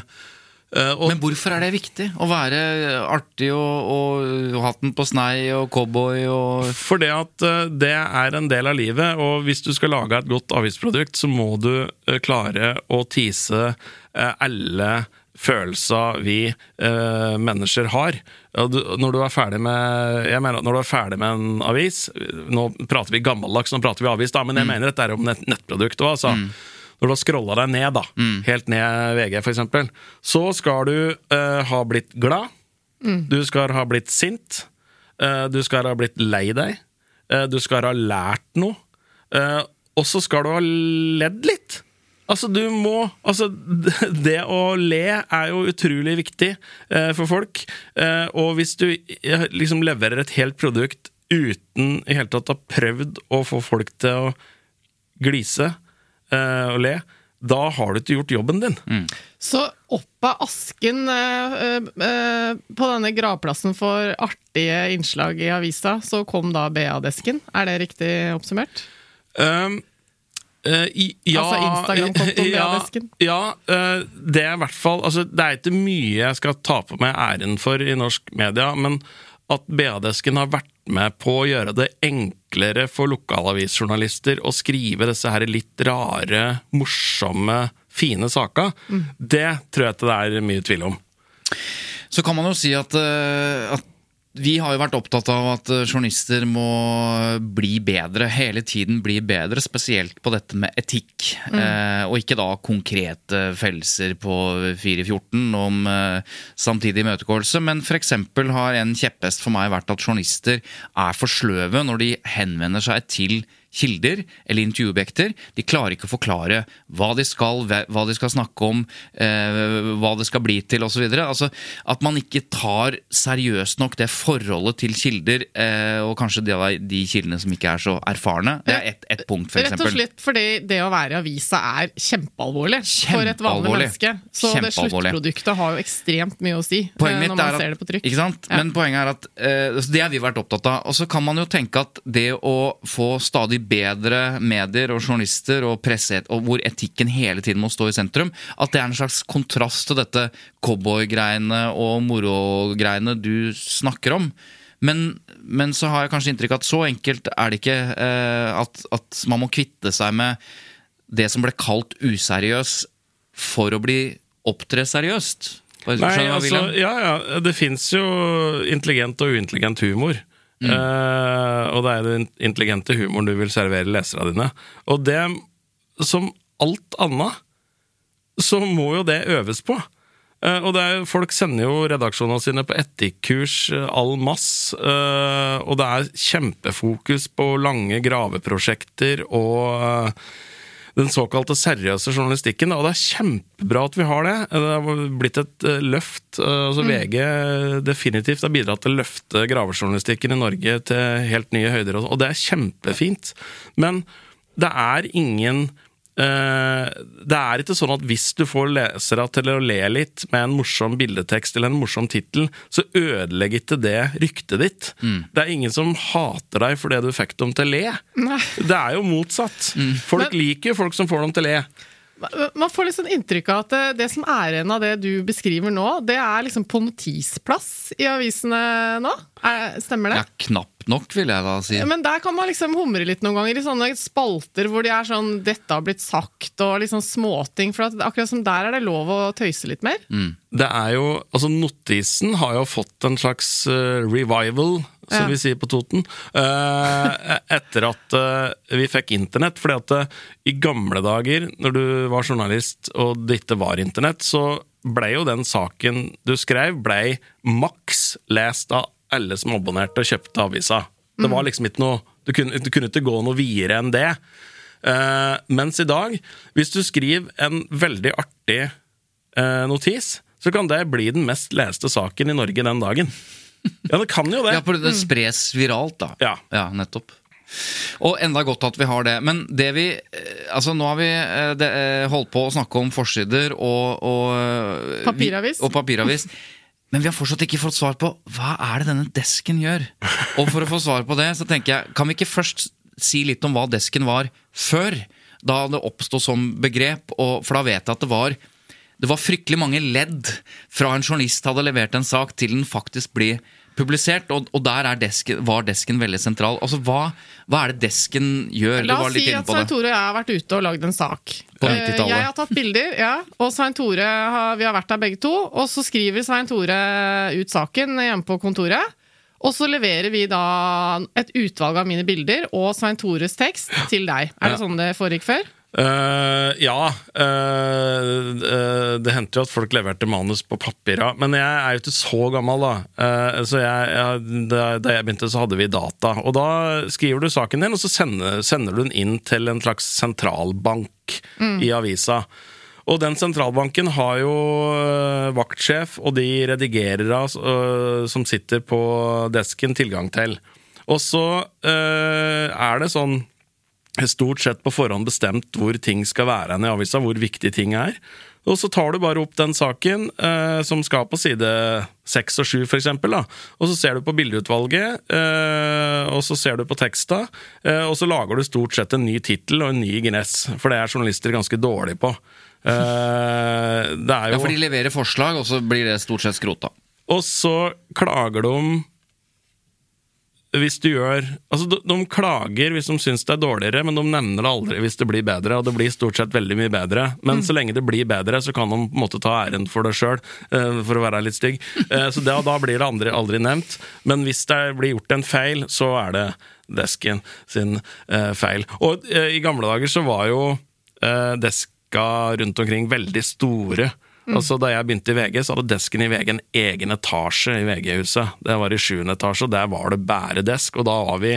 og Men hvorfor er det viktig? Å være artig og, og hatten på snei og cowboy og For det at eh, det er en del av livet, og hvis du skal lage et godt avisprodukt, så må du eh, klare å eh, alle følelser vi eh, mennesker har. Når du er ferdig med jeg mener at når du er ferdig med en avis Nå prater vi gammeldags, nå prater vi avis, da, men jeg mener dette er om nett, nettprodukt òg. Altså. Når du har scrolla deg ned, da, helt ned VG f.eks., så skal du uh, ha blitt glad. Du skal ha blitt sint. uh, Du skal ha blitt lei deg. uh, Du skal ha lært noe. Eh, Og så skal du ha ledd litt. Altså, du må Altså, [LAUGHS] det å le er jo utrolig viktig eh, for folk. Eh, og hvis du eh, liksom leverer et helt produkt uten i hele tatt å ha prøvd å få folk til å glise og le, da har du ikke gjort jobben din. Så opp av asken eh, eh, på denne gravplassen for artige innslag i avisa, så kom da BA-desken. Er det riktig oppsummert? Um, uh, i- ja, Altså Instagram-kontoen [LAUGHS] ja, BA-desken? Ja, Uh, det er i hvert fall altså, Det er ikke mye jeg skal ta på meg æren for i norsk media, men at BA-desken har vært med på å gjøre det enklere for lokalavisjournalister å skrive disse her litt rare, morsomme, fine saka, Mm. det tror jeg ikke det er mye tvil om. Så kan man jo si at, eh, at vi har jo vært opptatt av at eh, journalister må bli bedre, hele tiden bli bedre, spesielt på dette med etikk. Eh, og ikke da konkrete fellelser på 414 om eh, samtidig imøtegåelse, men f.eks. har en kjepphest for meg vært at journalister er for sløve når de henvender seg til kilder eller intervjuobjekter. De klarer ikke å forklare hva de skal, hva de skal snakke om, eh, hva det skal bli til osv. Altså, at man ikke tar seriøst nok det forholdet til kilder, eh, og kanskje de, de kildene som ikke er så erfarne. Det er ett et punkt, f.eks. Rett og slett fordi det å være i avisa er kjempealvorlig, for et vanlig menneske. Så det sluttproduktet har jo ekstremt mye å si eh, Poenget når man er at, ser det på trykk. Ikke sant? Ja. Men poenget er at Det har vi vært opptatt av. Og så kan man jo tenke at det å få stadig bedre medier og journalister og presse, og hvor etikken hele tiden må stå i sentrum, at det er en slags kontrast til dette cowboygreiene og morogreiene du snakker om. Men, men så har jeg kanskje inntrykk av at så enkelt er det ikke eh, at, at man må kvitte seg med det som ble kalt useriøs for å bli opptre seriøst. Nei, altså, ja, ja, det fins jo intelligent og uintelligent humor. Eh, og det er den intelligente humoren du vil servere leserne dine. Og det, som alt annet, så må jo det øves på. Uh, og er, folk sender jo redaksjonene sine på etikkurs uh, all mass. Uh, og det er kjempefokus på lange graveprosjekter og eh, den såkalte seriøse journalistikken. Og det er kjempebra at vi har det. Det har blitt et eh, løft. Eh, altså VG definitivt har bidratt til å løfte gravejournalistikken i Norge til helt nye høyder, og- det er kjempefint. Men det er ingen det er ikke sånn at hvis du får lesere til å le litt med en morsom bildetekst eller en morsom tittel, så ødelegger ikke det ryktet ditt. Det er ingen som hater deg fordi du fikk dem til å le. Det er jo motsatt. Folk Men- liker jo folk som får dem til å le. Man får sånn inntrykk av at det, det som er igjen av det du beskriver nå, det er liksom på notisplass i avisene nå. Er, stemmer det? Ja, knapt nok, vil jeg da si. Men der kan man liksom humre litt noen ganger i sånne spalter hvor de er sånn 'dette har blitt sagt' og sånn småting. For at akkurat som der er det lov å tøyse litt mer. Det er jo, altså Notisen har jo fått en slags eh, revival, som vi sier på Toten, eh, etter at eh, vi fikk internett. fordi at eh, i gamle dager, når du var journalist og det ikke var internett, så blei jo den saken du skrev, blei maks lest av alle som abonnerte og kjøpte avisa. Det var liksom ikke noe Du kunne, du kunne ikke gå noe videre enn det. Uh, mens i dag, hvis du skriver en veldig artig uh, notis, så kan det bli den mest leste saken i Norge den dagen. Ja, det kan jo det. Ja, for det spres viralt, da. Ja. nettopp. Og enda godt at vi har det. Men det vi eh, Altså, nå har vi eh, det, eh, holdt på å snakke om forsider og, og Papiravis. Og papiravis. Men vi har fortsatt ikke fått svar på hva er det denne desken gjør. Og for å få svar på det, så tenker jeg, kan vi ikke først si litt om hva desken var før? Da det oppsto som begrep, og, for da vet jeg at det var det var fryktelig mange ledd fra en journalist hadde levert en sak til den faktisk blir publisert, og, og der er desken, var desken veldig sentral. Altså, Hva, hva er det desken gjør? La oss si at. Svein Tore og jeg har vært ute og lagd en sak. På Eh, 90-tallet. Jeg har tatt bilder, ja, og Svein Tore har, vi har vært der begge to. Og så skriver Svein Tore ut saken hjemme på kontoret. Og så leverer vi da et utvalg av mine bilder og Svein Tores tekst til deg. Er det sånn det foregikk før? Eh, ja. Uh, uh, det hendte jo at folk leverte manus på papir. Men jeg er jo ikke så gammel, da. Så jeg, jeg, da, da jeg begynte, så hadde vi data. Og da skriver du saken din, og så sender, sender du den inn til en slags sentralbank i avisa. Og den sentralbanken har jo vaktsjef og de redigerere øh, som sitter på desken, tilgang til. Og så er det sånn stort sett på forhånd bestemt hvor ting skal være i avisa, hvor viktige ting er. Og så tar du bare opp den saken eh, som skal på side seks og sju, f.eks. Og så ser du på bildeutvalget, eh, og så ser du på teksta, eh, og så lager du stort sett en ny tittel og en ny gness, for det er journalister ganske dårlige på. Eh, det jo Ja, for de leverer forslag, og så blir det stort sett skrota. Og så klager de hvis du gjør Altså, de, de klager hvis de syns det er dårligere, men de nevner det aldri hvis det blir bedre, og det blir stort sett veldig mye bedre. Men så lenge det blir bedre, så kan de på en måte ta æren for det sjøl, for å være litt stygg. [LAUGHS] Eh, så det, da blir det aldri, aldri nevnt. Men hvis det blir gjort en feil, så er det desken sin eh, feil. Og eh, i gamle dager så var jo eh, deska rundt omkring veldig store. Altså Da jeg begynte i VG, så hadde desken i VG en egen etasje i VG-huset. Det var i sjuende etasje, og der var det bæredesk. Og da var vi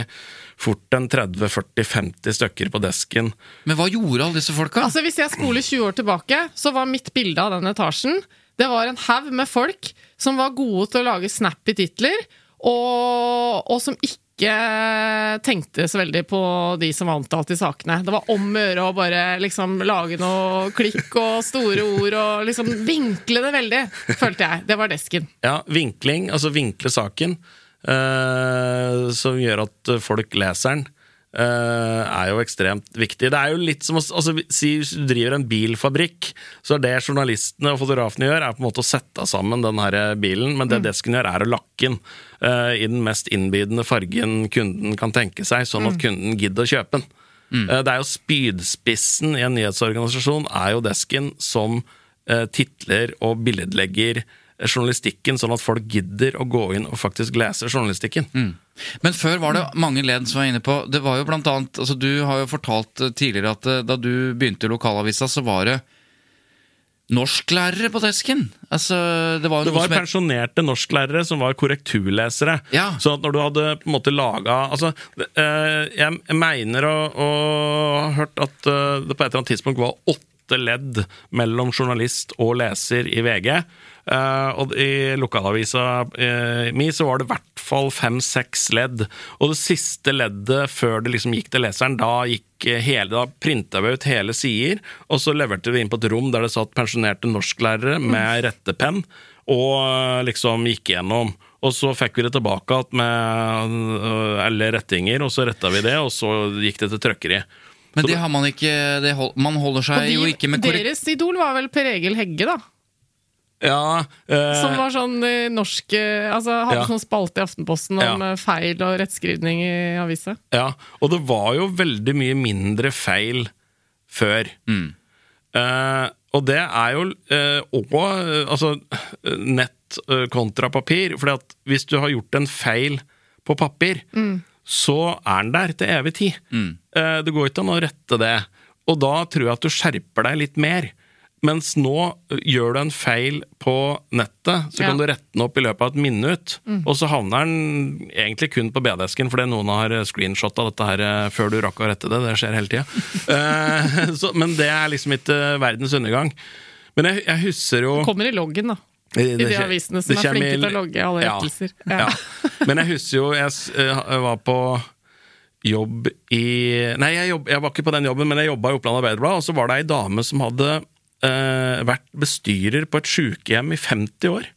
fort en 30-40-50 stykker på desken. Men hva gjorde alle disse folka? Altså Hvis jeg spoler 20 år tilbake, så var mitt bilde av den etasjen Det var en haug med folk som var gode til å lage snappy titler, og, og som ikke tenkte så veldig på de som var omtalt i sakene. Det var om å gjøre å bare liksom lage noe klikk og store ord og liksom vinkle det veldig, følte jeg. Det var desken. Ja, vinkling, altså vinkle saken, uh, som gjør at folk leser den, er jo ekstremt viktig. Det er jo litt som å altså, si hvis du driver en bilfabrikk, så er det journalistene og fotografene gjør, er på en måte å sette sammen den her bilen, men det desken gjør, er å lakke den uh, i den mest innbydende fargen kunden kan tenke seg, sånn at kunden gidder å kjøpe den. Eh, Det er jo spydspissen i en nyhetsorganisasjon, er jo desken som uh, titler og billedlegger journalistikken, sånn at folk gidder å gå inn og faktisk lese journalistikken. Men før var det mange ledd som var inne på Det var jo blant annet altså Du har jo fortalt eh, tidligere at eh, da du begynte i lokalavisa, så var det norsklærere på desken. Altså, det var Det var som pensjonerte norsklærere som var korrekturlesere. Ja. Så at når du hadde på en måte laga altså, eh, Jeg mener å ha hørt at eh, det på et eller annet tidspunkt var åtte ledd mellom journalist og leser i VG. Uh, og i lokalavisa uh, mi så var det i hvert fall fem-seks ledd. Og det siste leddet før det liksom gikk til leseren, da gikk eh, hele, da printa vi ut hele sider, og så leverte vi inn på et rom der det satt pensjonerte norsklærere med rettepenn, og uh, liksom gikk gjennom. Og så fikk vi det tilbake med alle rettinger, og så retta vi det, og så gikk det til trykkeri. Men det har man ikke det hold, Man holder seg de, jo ikke med korrekt... deres idol var vel Per Egil Hegge, da. Ja, eh, Som var sånn eh, norsk eh, Altså hadde Ja. sånn spalte i Aftenposten om Ja. eh, feil og rettskrivning i avisa. ja, og det var jo veldig mye mindre feil før. Eh, og det er jo òg altså, nett eh, kontra papir. at hvis du har gjort en feil på papir, så er den der til evig tid. Mm. det går ikke an å rette det. Og da tror jeg at du skjerper deg litt mer. Mens nå gjør du en feil på nettet, så Ja. kan du rette den opp i løpet av et minutt. Og så havner den egentlig kun på BD-esken, fordi noen har screenshotta dette her eh, før du rakk å rette det. Det skjer hele tida. [LAUGHS] Eh, men det er liksom ikke verdens undergang. Men jeg, jeg husker jo Kommer i loggen, da. I de avisene som er flinke til å logge alle rettelser. Ja. Ja. [LAUGHS] Men jeg husker jo jeg, eh, var på jobb i Nei, jeg, jobb, jeg var ikke på den jobben, men jeg jobba i Oppland Arbeiderblad, og så var det ei dame som hadde uh, vært bestyrer på et sykehjem i 50 år.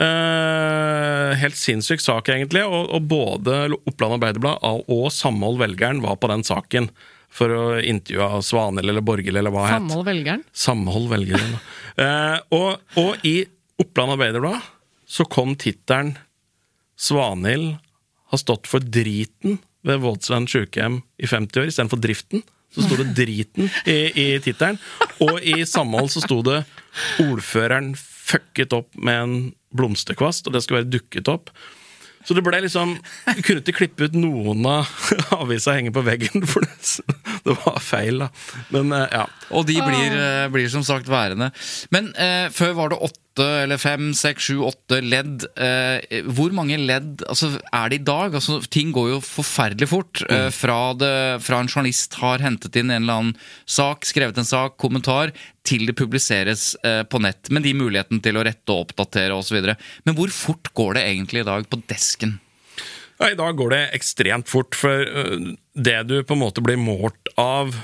Uh, helt sinnssyk sak, egentlig. Og, og både Oppland Arbeiderblad og Samhold Velgeren var på den saken for å intervjue Svanhild eller Borghild eller hva. Samhold velgeren. Samhold velgeren. eh, og, og i Oppland Arbeiderblad så kom tittelen 'Svanhild har stått for driten ved Vådsland sykehjem i 50 år', istedenfor driften. Så sto det 'driten' i, i tittelen. Og i Samhold så sto det 'Ordføreren fucket opp med en blomsterkvast', og det skulle være dukket opp. Så det ble liksom Vi kunne ikke klippe ut noen av avisa henge på veggen, for det, [LAUGHS] det var feil, da. Men eh, ja. Og de blir, eh, blir som sagt værende. Men eh, før var det åtte eller fem, seks, sju, åtte ledd. Eh, hvor mange ledd altså, er det i dag? Altså, ting går jo forferdelig fort. Eh, fra, det, fra en journalist har hentet inn en eller annen sak, skrevet en sak, kommentar, til det publiseres på nett. Med de mulighetene til å rette og oppdatere osv. Men hvor fort går det egentlig i dag på desken? Ja, I dag går det ekstremt fort, for øh, det du på en måte blir målt av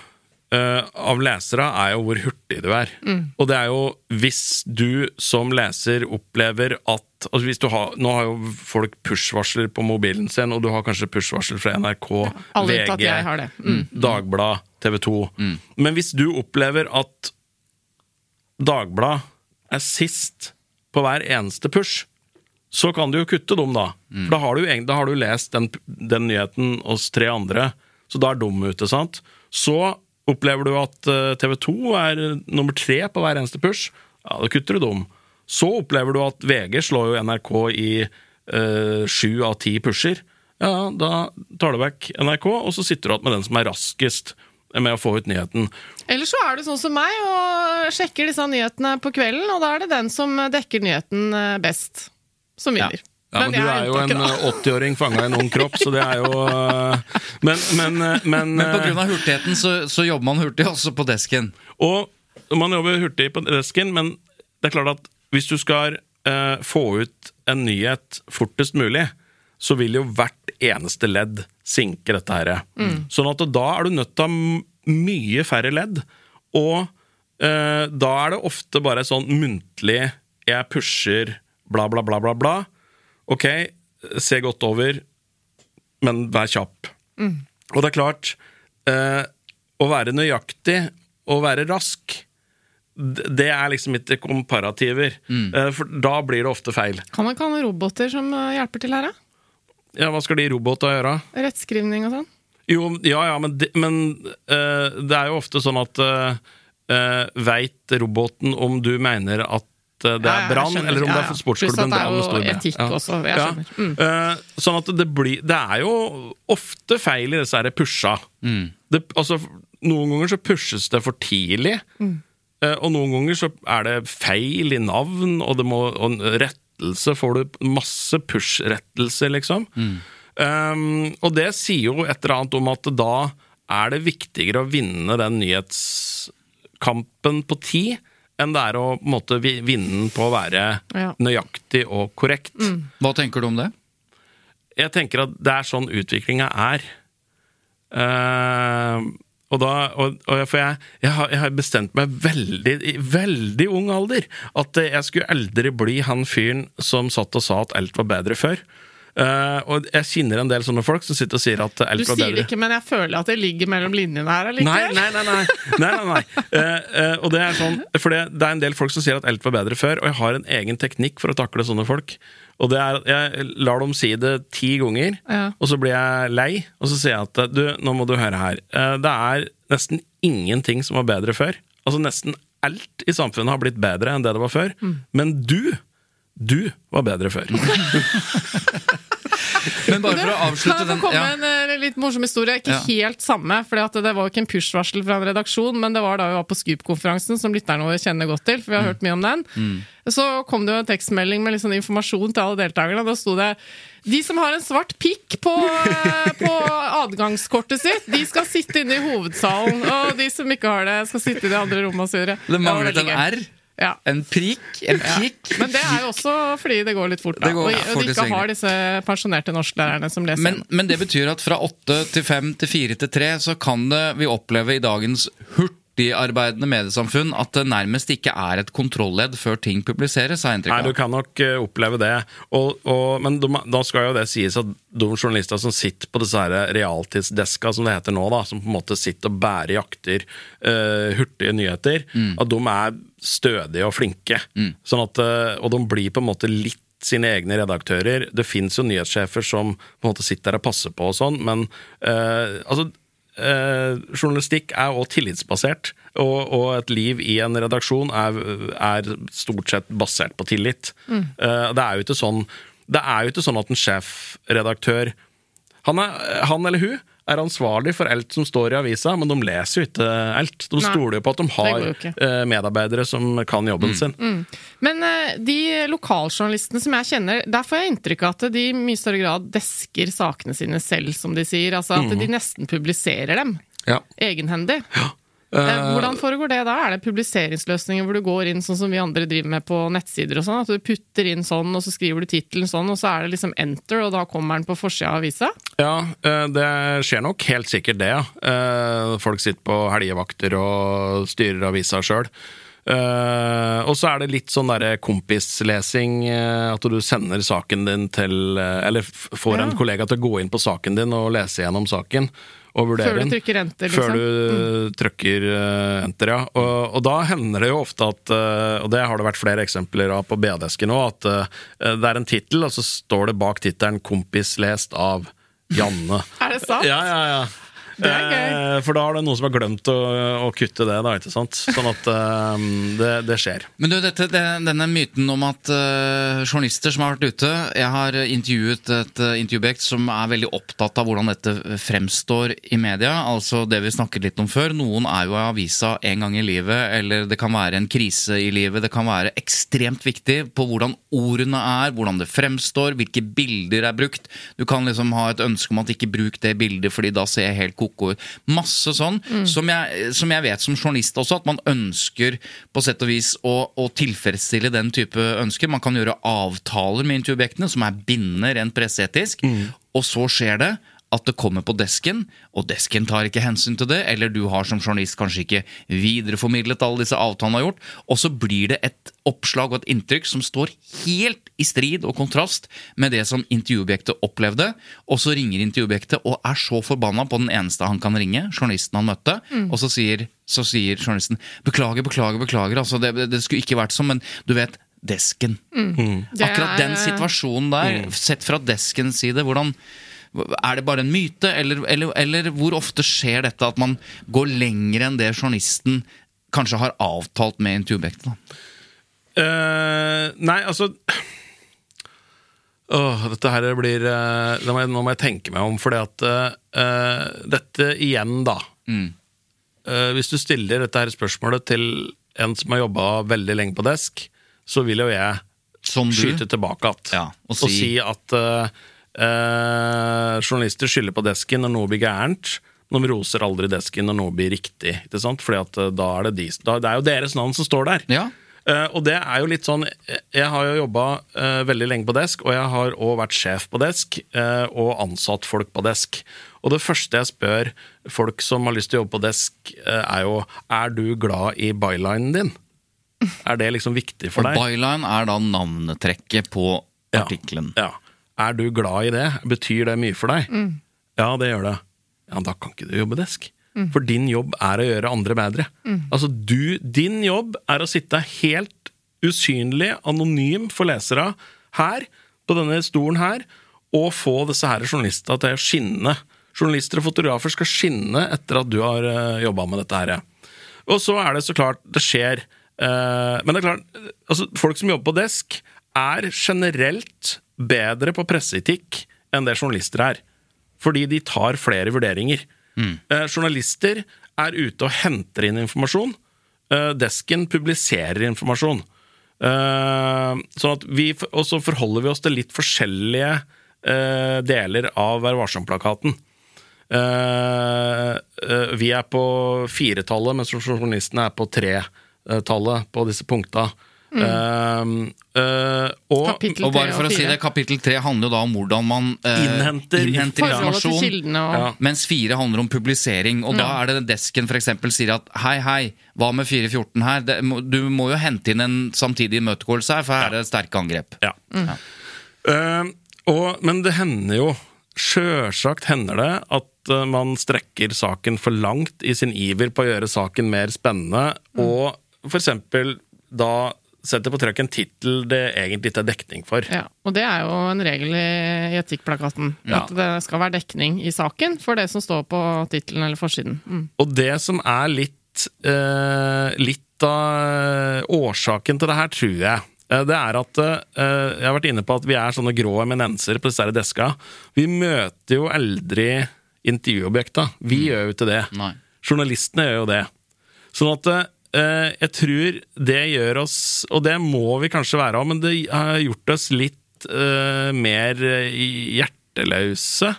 uh, av lesere, er jo hvor hurtig du er. Og det er jo hvis du som leser opplever at altså hvis du har, Nå har jo folk push-varsler på mobilen sin, og du har kanskje push-varsel fra NRK, ja, VG, jeg har det. Mm. Dagblad, TV 2. Men hvis du opplever at Dagblad er sist på hver eneste push, så kan du jo kutte dem, da. For da har du, da har du lest den, den nyheten hos tre andre, så da er dum ute, sant? Så opplever du at TV 2 er nummer tre på hver eneste push, ja, da kutter du dem. Så opplever du at VG slår jo NRK i eh, sju av ti pusher. Ja, da tar du vekk NRK, og så sitter du igjen med den som er raskest med å få ut nyheten. Eller så er du sånn som meg og sjekker disse nyhetene på kvelden, og da er det den som dekker nyheten eh, best, som vinner. Ja, men, du jeg er jo en unntaket, da. eh, 80-åring fanga i en ung kropp, så det er jo eh, Men, men, eh, men, Men pga. hurtigheten så, så jobber man hurtig også på desken. Og man jobber hurtig på desken, men det er klart at hvis du skal eh, få ut en nyhet fortest mulig, så vil jo hvert eneste ledd sinke dette her. Sånn at da er du nødt til å ha mye færre ledd. Og eh, da er det ofte bare sånn muntlig 'jeg pusher bla, bla, bla, bla', bla. Ok, se godt over, men vær kjapp. Og det er klart, eh, å være nøyaktig og være rask, det er liksom ikke komparativer. Eh, for da blir det ofte feil. Kan man ikke ha noen roboter som eh, hjelper til her, da? Ja, hva skal de robotene gjøre? Rettskrivning og sånn? Jo, ja, ja, men, det, men eh, det er jo ofte sånn at uh, Veit roboten om du mener at eh, det Ja, ja, er jeg brann, eller om det er sportsklubben det er Brann med stor B. etikk også, jeg skjønner. Mm. Eh, sånn at det blir Det er jo ofte feil i disse her pusha. Det, altså, noen ganger så pushes det for tidlig, eh, og noen ganger så er det feil i navn, og, det må, og rettelse får du masse push-rettelse, liksom. Um, og det sier jo et eller annet om at da er det viktigere å vinne den nyhetskampen på tid enn det er å på en måte, vinne den på å være Ja. nøyaktig og korrekt. Hva tenker du om det? Jeg tenker at det er sånn utviklinga er. Uh, og da, og, og jeg, for jeg, jeg, har, jeg har bestemt meg veldig, i veldig ung alder at jeg skulle aldri bli han fyren som satt og sa at alt var bedre før. Eh, og jeg kjenner en del sånne folk som sitter og sier at Du bedre. Du sier det ikke, men jeg føler at det ligger mellom linjene her allikevel. nei, nei. nei, nei, nei, nei. Uh, uh, og det er sånn, for det, det er en del folk som sier at alt var bedre før, og jeg har en egen teknikk for å takle sånne folk. Og det er at Jeg lar dem si det ti ganger, Ja. og så blir jeg lei. Og så sier jeg at du, nå må du høre her. Det er nesten ingenting som var bedre før. Altså Nesten alt i samfunnet har blitt bedre enn det det var før. Men du, du var bedre før. [LAUGHS] Men bare for å avslutte Kan jeg den få komme ja. med en eh, litt morsom historie? Ikke Ja. helt samme, for det var jo ikke en push-varsel fra en redaksjon, men det var da vi var på Scoop-konferansen, som lytterne våre kjenner godt til, for vi har hørt mye om den. Så kom det jo en tekstmelding med litt sånn informasjon til alle deltakerne. Da sto det de som har en svart pikk på, eh, på adgangskortet sitt, de skal sitte inne i hovedsalen. Og de som ikke har det, skal sitte i det andre rommet. Det manglet en R, Ja. en prikk, en pikk. Men det er jo også fordi det går litt fort, da. Går og, og de ikke har disse pensjonerte norsklærerne som leser. Men, men det betyr at fra åtte til fem til fire til tre så kan det vi oppleve i dagens hurtigarbeidende mediesamfunn at det nærmest ikke er et kontrolledd før ting publiseres, har jeg Nei, du kan nok eh, oppleve det. Og, og, men de, da skal jo det sies at de journalister som sitter på disse her realtidsdeska, som det heter nå, da, som på en måte sitter og bærer jakter uh, hurtige nyheter, at de er stødige og flinke. Sånn at, eh, og de blir på en måte litt sine egne redaktører. Det fins jo nyhetssjefer som på en måte sitter der og passer på og sånn, men eh, altså eh, journalistikk er også tillitsbasert, og, og et liv i en redaksjon er, er stort sett basert på tillit. Eh, det er jo ikke sånn det er jo ikke sånn at en sjefredaktør han, er, han eller hun er ansvarlig for alt som står i avisa, men de leser jo ikke alt. De Nei, stoler jo på at de har eh, medarbeidere som kan jobben sin. Men eh, de lokaljournalistene som jeg kjenner, der får jeg inntrykk av at de i mye større grad desker sakene sine selv, som de sier. Altså at de nesten publiserer dem Ja. egenhendig. Eh, Hvordan foregår det da? Er det publiseringsløsninger hvor du går inn sånn som vi andre driver med på nettsider og sånn? At du putter inn sånn, og så skriver du tittelen sånn, og så er det liksom enter, og da kommer den på forsida av avisa? Ja, eh, det skjer nok helt sikkert det, ja. Eh, Folk sitter på helgevakter og styrer avisa sjøl. og så er det litt sånn derre kompislesing, uh, at du sender saken din til uh, Eller får en kollega til å gå inn på saken din og lese gjennom saken. Og vurdere Før du trykker enter, liksom? Før du trykker eh, enter, ja. Og, og da hender det jo ofte at eh, Og det har det vært flere eksempler av på BD-esken nå, at eh, det er en tittel, og så står det bak tittelen 'Kompis lest av Janne'. [LAUGHS] Er det sant? Ja, ja, ja. Det er gøy. Eh, For da har det noen som har glemt å, å kutte det, da, ikke sant? Sånn at eh, det, det skjer. Men du, dette, det, denne myten om at uh, journalister som har vært ute Jeg har intervjuet et uh, intervjuobjekt som er veldig opptatt av hvordan dette fremstår i media. Altså det vi snakket litt om før. Noen er jo i avisa en gang i livet, eller det kan være en krise i livet. Det kan være ekstremt viktig på hvordan ordene er, hvordan det fremstår, hvilke bilder er brukt. Du kan liksom ha et ønske om at ikke bruk det bildet, fordi da ser jeg helt ko-ko ut. Masse sånn som, jeg, som jeg vet som journalist også, at man ønsker på sett og vis å, å tilfredsstille den type ønsker. Man kan gjøre avtaler med intervjuobjektene som er bindende rent presseetisk, og så skjer det at det kommer på desken, og desken tar ikke hensyn til det, eller du har som journalist kanskje ikke videreformidlet alle disse avtalene har gjort, og så blir det et oppslag og et inntrykk som står helt i strid og kontrast med det som intervjuobjektet opplevde, og så ringer intervjuobjektet og er så forbanna på den eneste han kan ringe, journalisten han møtte, og så sier, så sier journalisten 'beklager, beklager, beklager', altså det, det skulle ikke vært sånn, men du vet, desken. Mm. Akkurat er- den situasjonen der, sett fra deskens side, hvordan er det bare en myte, eller, eller, eller hvor ofte skjer dette at man går lenger enn det journalisten kanskje har avtalt med intervjuobjektet? Eh, nei, altså Åh, dette her blir eh, det må jeg, Nå må jeg tenke meg om, fordi at uh, Dette igjen, da. Mm. Uh, hvis du stiller dette her spørsmålet til en som har jobba veldig lenge på desk, så vil jo jeg skyte tilbake at, Ja, og og, si- si at eh, eh, journalister skylder på desken når noe blir gærent. De roser aldri desken når noe blir riktig. Ikke sant? Fordi at eh, da er det, de, da, det er jo deres navn som står der. Ja. Eh, og det er jo litt sånn Jeg har jo jobba veldig lenge på desk, og jeg har òg vært sjef på desk eh, og ansatt folk på desk. Og det første jeg spør folk som har lyst til å jobbe på desk, eh, er jo Er du glad i bylinen din? Er det liksom viktig for Og deg? byline er da navnetrekket på Ja. Ja. Er du glad i det? Betyr det mye for deg? Ja, det gjør det. Ja, da kan ikke du jobbe desk. For din jobb er å gjøre andre bedre. Altså, du, din jobb er å sitte helt usynlig, anonym for lesere her, på denne stolen her, og få disse her journalistene til å skinne. Journalister og fotografer skal skinne etter at du har uh, jobba med dette her. Og så er det så klart Det skjer. eh, men det er klart, altså, folk som jobber på desk, er generelt bedre på presseetikk enn det journalister er. Fordi de tar flere vurderinger. Eh, journalister er ute og henter inn informasjon. Eh, desken publiserer informasjon. Eh, sånn at vi, og så forholder vi oss til litt forskjellige eh, deler av Vær varsom-plakaten. Eh, eh, vi er på firetallet, mens journalistene er på tretallet på disse punkta. Eh, uh, og Og bare tre for å si det, Kapittel tre handler jo da om hvordan man uh, Innhenter innhenter informasjon. og Ja. Mens fire handler om publisering, og da er det desken eksempel sier at hei, hei, hva med 414 her? Det, du må jo hente inn en samtidig imøtegåelse her, for her er det sterke angrep. Ja. Eh, og, men det hender jo Sjølsagt hender det at eh, man strekker saken for langt i sin iver på å gjøre saken mer spennende, og for eksempel da setter på trykk en tittel det egentlig ikke er dekning for. Ja, og det er jo en regel i etikkplakaten. Ja. At det skal være dekning i saken for det som står på tittelen eller forsiden. Mm. Og det som er litt, eh, litt av årsaken til det her, tror jeg, eh, det er at eh, Jeg har vært inne på at vi er sånne grå eminenser på disse deska. Vi møter jo aldri intervjuobjekta. Vi gjør jo ikke det. Nei. Journalistene gjør jo det. Sånn at eh, jeg tror det gjør oss Og det må vi kanskje være òg, men det har gjort oss litt uh, mer eh, hjerteløse.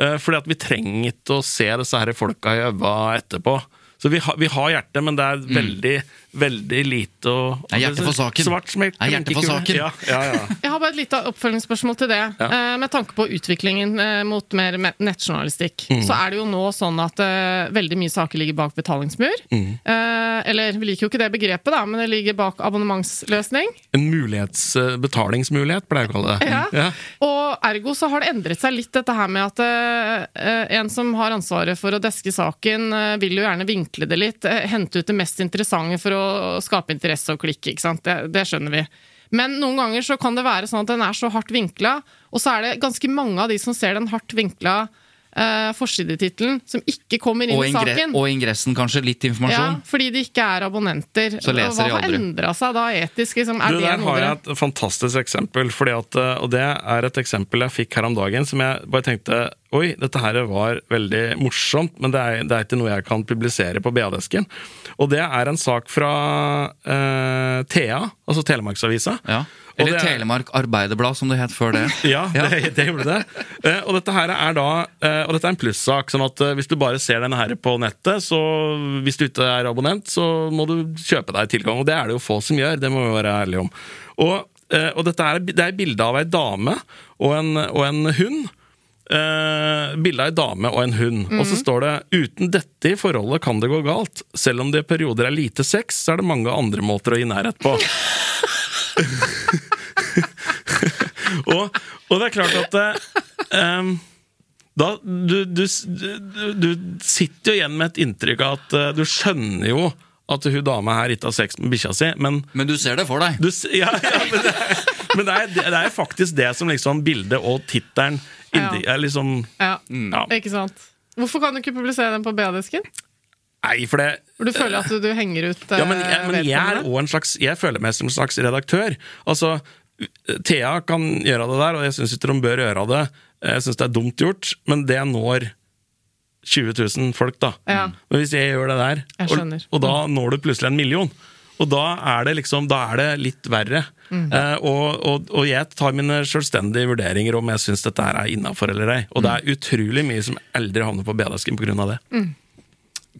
Uh, fordi at vi trenger ikke å se disse her folka i øynene etterpå Så vi, har- vi har hjerte, men det er veldig, veldig lite å Det er hjerte for saken. Svart smelt, er hjerte for saken. Ja, ja, ja. [LAUGHS] Jeg har bare et lite oppfølgingsspørsmål til det. Eh, med tanke på utviklingen eh, mot mer me- nettjournalistikk, Mm. så er det jo nå sånn at eh, veldig mye saker ligger bak betalingsmur. Mm. Eh, eller vi liker jo ikke det begrepet, da, men det ligger bak abonnementsløsning. En mulighets, eh, betalingsmulighet, pleier jeg å kalle det. Ja. Ja. Og ergo så har det endret seg litt, dette her med at eh, en som har ansvaret for å deske saken, vil jo gjerne vinkle det litt, eh, hente ut det mest interessante for å skape interesse og klikke, ikke sant? Det, det skjønner vi. Men noen ganger så kan det være sånn at den er så hardt vinkla, og så er det ganske mange av de som ser den hardt vinkla eh, forsidetittelen, som ikke kommer inn Og, i saken. og ingressen, kanskje. Litt ja, informasjon. fordi de ikke er abonnenter. Så leser hva de har endra seg da etisk? Liksom? Er Du, det der har jeg et fantastisk eksempel, fordi at, eh, og det er et eksempel jeg fikk her om dagen som jeg bare tenkte Oi, dette her var veldig morsomt, men det er, det er ikke noe jeg kan publisere på BA-desken. Og det er en sak fra eh, Thea, altså Telemarksavisa. Ja. Eller er- Telemark Arbeiderblad, som det het før det. [LAUGHS] Ja, det, det gjorde det. Eh, og dette her er da eh, Og dette er en plussak. sånn at eh, hvis du bare ser denne her på nettet, så hvis du ikke er abonnent, så må du kjøpe deg tilgang. Og det er det jo få som gjør, det må vi være ærlige om. Og, og dette er, det er bilde av ei dame og en, og en hund. Uh, bilde av ei dame og en hund. Og så står det 'uten dette i forholdet kan det gå galt'. Selv om det i perioder er lite sex, så er det mange andre måter å gi nærhet på. [LAUGHS] og, og det er klart at eh, da, du, du, du, du sitter jo igjen med et inntrykk av at uh, du skjønner jo at hun dama her ikke har sex med bikkja si, men Men du ser det for deg. du, ja, ja, men, det er, men det, er, det er faktisk det som liksom bildet og tittelen indi- Ja. er liksom Ja, Ja. ikke sant. Hvorfor kan du ikke publisere den på BA-disken? Nei, for det du føler at du, du henger ut eh, Ja, men jeg, men jeg er også en slags Jeg føler meg som en slags redaktør. Altså, Thea kan gjøre det der, og jeg syns ikke de bør gjøre det. Jeg syns det er dumt gjort, men det når 20 000 folk, da. Ja. Men hvis jeg gjør det der, og, og da når du plutselig en million og da er det liksom, da er det litt verre. Mm. Eh, og, og, og jeg tar mine selvstendige vurderinger om jeg syns dette her er innafor eller ei. Og det Mm. er utrolig mye som aldri havner på B-desken pga. det.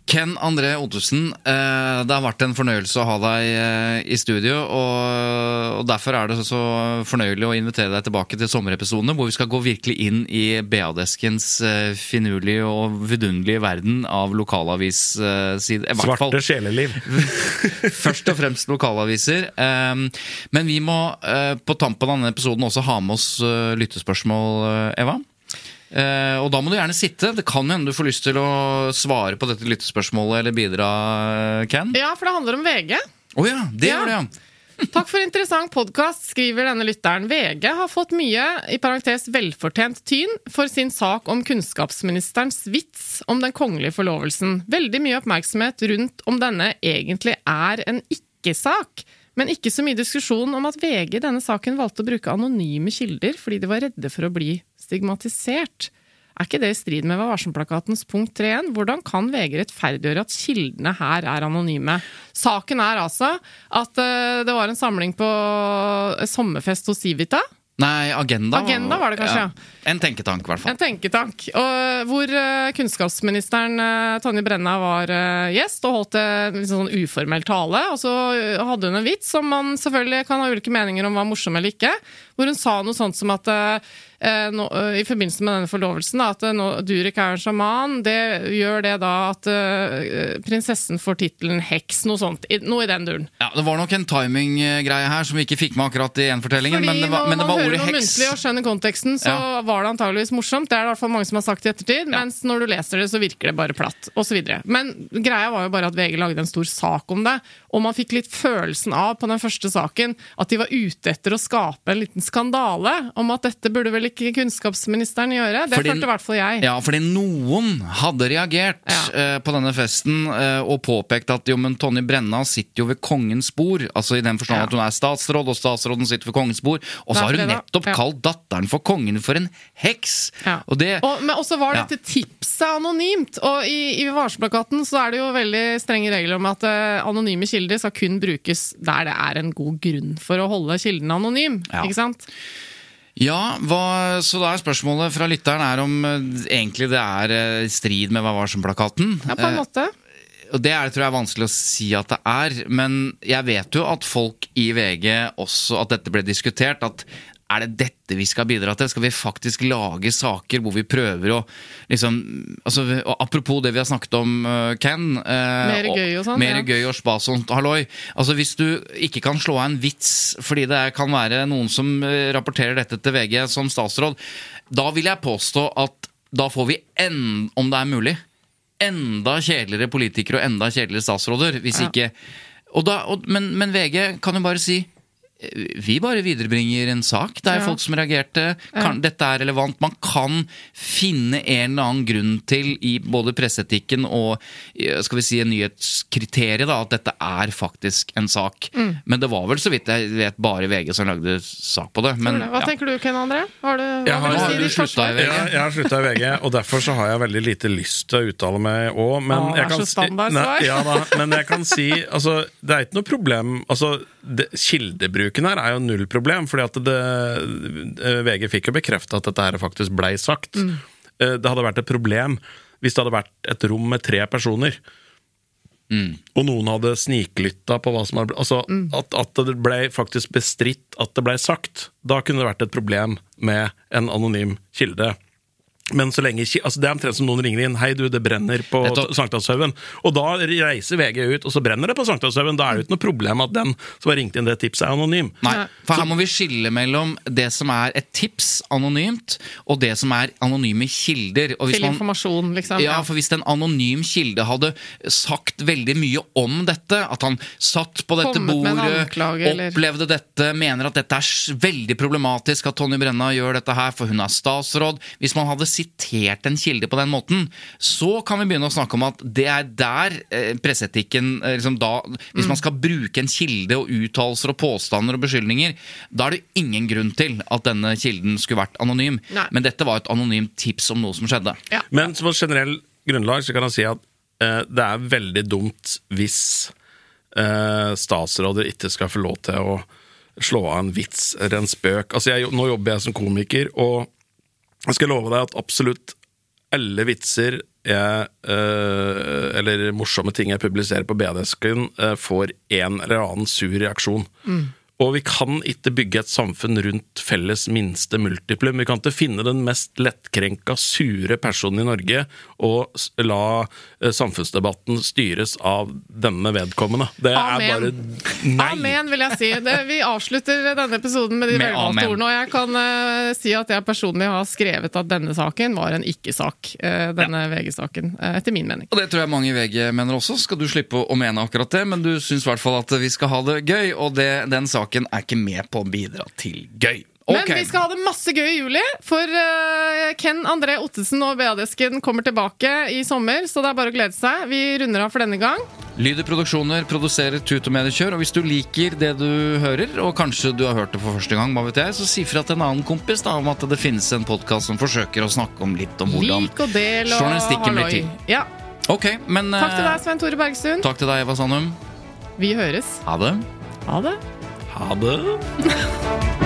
Ken André Ottesen, eh, det har vært en fornøyelse å ha deg eh, i studio. Og, Derfor er det så fornøyelig å invitere deg tilbake til sommerepisodene, hvor vi skal gå virkelig inn i BA-deskens eh, finurlige og vidunderlige verden av lokalavissider. Svarte sjeleliv. [LAUGHS] først og fremst lokalaviser. Um, men vi må på tampen av denne episoden også ha med oss lyttespørsmål, Eva. Eh, og da må du gjerne sitte. Det kan hende du får lyst til å svare på dette lyttespørsmålet eller bidra, eh, Ken. Ja, for det handler om VG. ja, det Ja. gjør det, ja. Takk for interessant podkast, skriver denne lytteren. VG har fått mye, i parentes velfortjent tyn, for sin sak om kunnskapsministerens vits om den kongelige forlovelsen. Veldig mye oppmerksomhet rundt om denne egentlig er en ikke-sak. Men ikke så mye diskusjon om at VG i denne saken valgte å bruke anonyme kilder fordi de var redde for å bli stigmatisert. Er ikke det i strid med Vær varsom-plakatens punkt 3.1? Hvordan kan VG rettferdiggjøre at kildene her er anonyme? Saken er altså at eh, det var en samling på sommerfest hos Civita. Nei, Agenda. Agenda var det kanskje, ja. En tenketank, i hvert fall. En tenketank. Og hvor eh, kunnskapsministeren eh, Tonje Brenna var eh, gjest og holdt en sånn uformell tale. Og så eh, hadde hun en vits som man selvfølgelig kan ha ulike meninger om var morsom eller ikke. Hvor hun sa noe sånt som at eh, eh, nå, eh, i forbindelse med denne forlovelsen da, at eh, nå, Durek er en sjaman. Det gjør det da at uh, prinsessen får tittelen heks. Noe sånt. I, noe i den duren. Ja, Det var nok en timinggreie her som vi ikke fikk med akkurat i gjenfortellingen. Fordi Men det var, når men det man hører noe muntlig og skjønner konteksten, så Ja. var det antageligvis morsomt. Det er det i hvert fall mange som har sagt i ettertid. Mens når du leser det, så virker det bare platt. Og så videre. Men greia var jo bare at VG lagde en stor sak om det. Og man fikk litt følelsen av på den første saken at de var ute etter å skape en liten skandale om at dette burde vel ikke kunnskapsministeren gjøre. Det Fordi- følte i hvert fall jeg. Ja, fordi noen hadde reagert Ja. uh, på denne festen uh, og påpekt at jo, men Tonje Brenna sitter jo ved kongens bord. Altså i den forstand Ja. at hun er statsråd, og statsråden sitter ved kongens bord. Og så har hun nettopp ja. kalt datteren for kongen for en heks! Ja. Og det Og, men også var dette tipset anonymt. Og i, i varselplakaten så er det jo veldig strenge regler om at uh, anonyme kilder skal kun brukes der det er en god grunn for å holde kilden anonym. Ikke sant? Ja, hva, så da er spørsmålet fra lytteren er om eh, egentlig det er eh, i strid med Hva var som-plakaten. Ja, på en måte. og det er, tror jeg er vanskelig å si at det er, men jeg vet jo at folk i VG også, at dette ble diskutert, at er det dette vi skal bidra til? Skal vi faktisk lage saker hvor vi prøver å liksom altså, Apropos det vi har snakket om, uh, Ken. Uh, Mer gøy og sånn, Mer ja. gøy og spas og halloi. Altså, hvis du ikke kan slå av en vits fordi det kan være noen som uh, rapporterer dette til VG som statsråd, da vil jeg påstå at da får vi, en, om det er mulig, enda kjedeligere politikere og enda kjedeligere statsråder. Hvis Ja. ikke og da, og, men, men VG kan jo bare si eh, vi bare viderebringer en sak. Det er Ja. folk som reagerte. Kan, Dette er relevant. Man kan finne en eller annen grunn til i både presseetikken og eh, skal vi si en nyhetskriteriet da, at dette er faktisk en sak. Mm. Men det var vel så vidt jeg vet bare VG som lagde sak på det. Men, Hva ja. tenker du, Ken André? Har du, Jeg har- har du slutta i? VG. Ja, jeg har slutta i VG, og derfor så har jeg veldig lite lyst til å uttale meg òg. Men, Å, jeg kan si- Nei, ja, da, men jeg kan si altså, Det er ikke noe problem altså, det, Kildebruken her er jo null problem, fordi at det, eh, VG fikk jo bekrefta at dette her faktisk blei sagt. Mm. Eh, Det hadde vært et problem hvis det hadde vært et rom med tre personer. Og noen hadde sniklytta på hva som hadde altså, Mm. at, at det ble faktisk bestridt at det blei sagt. Da kunne det vært et problem med en anonym kilde. Men så lenge altså Det er omtrent som noen ringer inn 'Hei, du, det brenner på. Sankthanshaugen'. Og da reiser VG ut, og så brenner det på Sankthanshaugen. Da er det jo ikke noe problem at den som har ringt inn det tipset, er anonym. Nei, for her må vi skille mellom det som er et tips anonymt, og det som er anonyme kilder. Og hvis Til informasjon, liksom. Ja, for hvis en anonym kilde hadde sagt veldig mye om dette, at han satt på dette Kommet bordet, anklage, eller- opplevde dette, mener at dette er veldig problematisk at Tonje Brenna gjør dette her, for hun er statsråd Hvis man hadde sitert en kilde på den måten, så kan vi begynne å snakke om at det er der eh, presseetikken eh, liksom da, Hvis man skal bruke en kilde og uttalelser og påstander og beskyldninger, da er det ingen grunn til at denne kilden skulle vært anonym. Nei. Men dette var et anonymt tips om noe som skjedde. Ja. Men som et generell grunnlag så kan jeg si at eh, det er veldig dumt hvis eh, statsråder ikke skal få lov til å slå av en vits eller en spøk. Altså jeg, nå jobber jeg som komiker, og jeg skal love deg at absolutt alle vitser jeg, eh, eller morsomme ting jeg publiserer på BD-esken, eh, får en eller annen sur reaksjon. Og vi kan ikke bygge et samfunn rundt felles minste multiplum. Vi kan ikke finne den mest lettkrenka, sure personen i Norge og la samfunnsdebatten styres av denne vedkommende. Det er Amen. bare Nei! Amen, vil jeg si. Det, vi avslutter denne episoden med de velvalgte ordene. Og jeg kan uh, si at jeg personlig har skrevet at denne saken var en ikke-sak. Uh, denne VG-saken, uh, etter min mening. Og det tror jeg mange i VG mener også. Skal du slippe å mene akkurat det, men du syns i hvert fall at vi skal ha det gøy, og det, den saken er ikke med på å bidra til gøy. Men vi skal ha det masse gøy i juli, for eh, Ken André Ottesen og BA-desken kommer tilbake i sommer, så det er bare å glede seg. Vi runder av for denne gang. Lyder Produksjoner produserer Tut og Mediekjør, og hvis du liker det du hører, og kanskje du har hørt det for første gang, hva vet jeg, så si fra til en annen kompis da, om at det finnes en podkast som forsøker å snakke om litt om hvordan Lik og del og journalistikken blir til. Ja. Okay, men Takk til eh, deg, Svein Tore Bergstuen. Takk til deg, Eva Sandum. Vi høres. Ha det. Ha det. Ha det. [LAUGHS]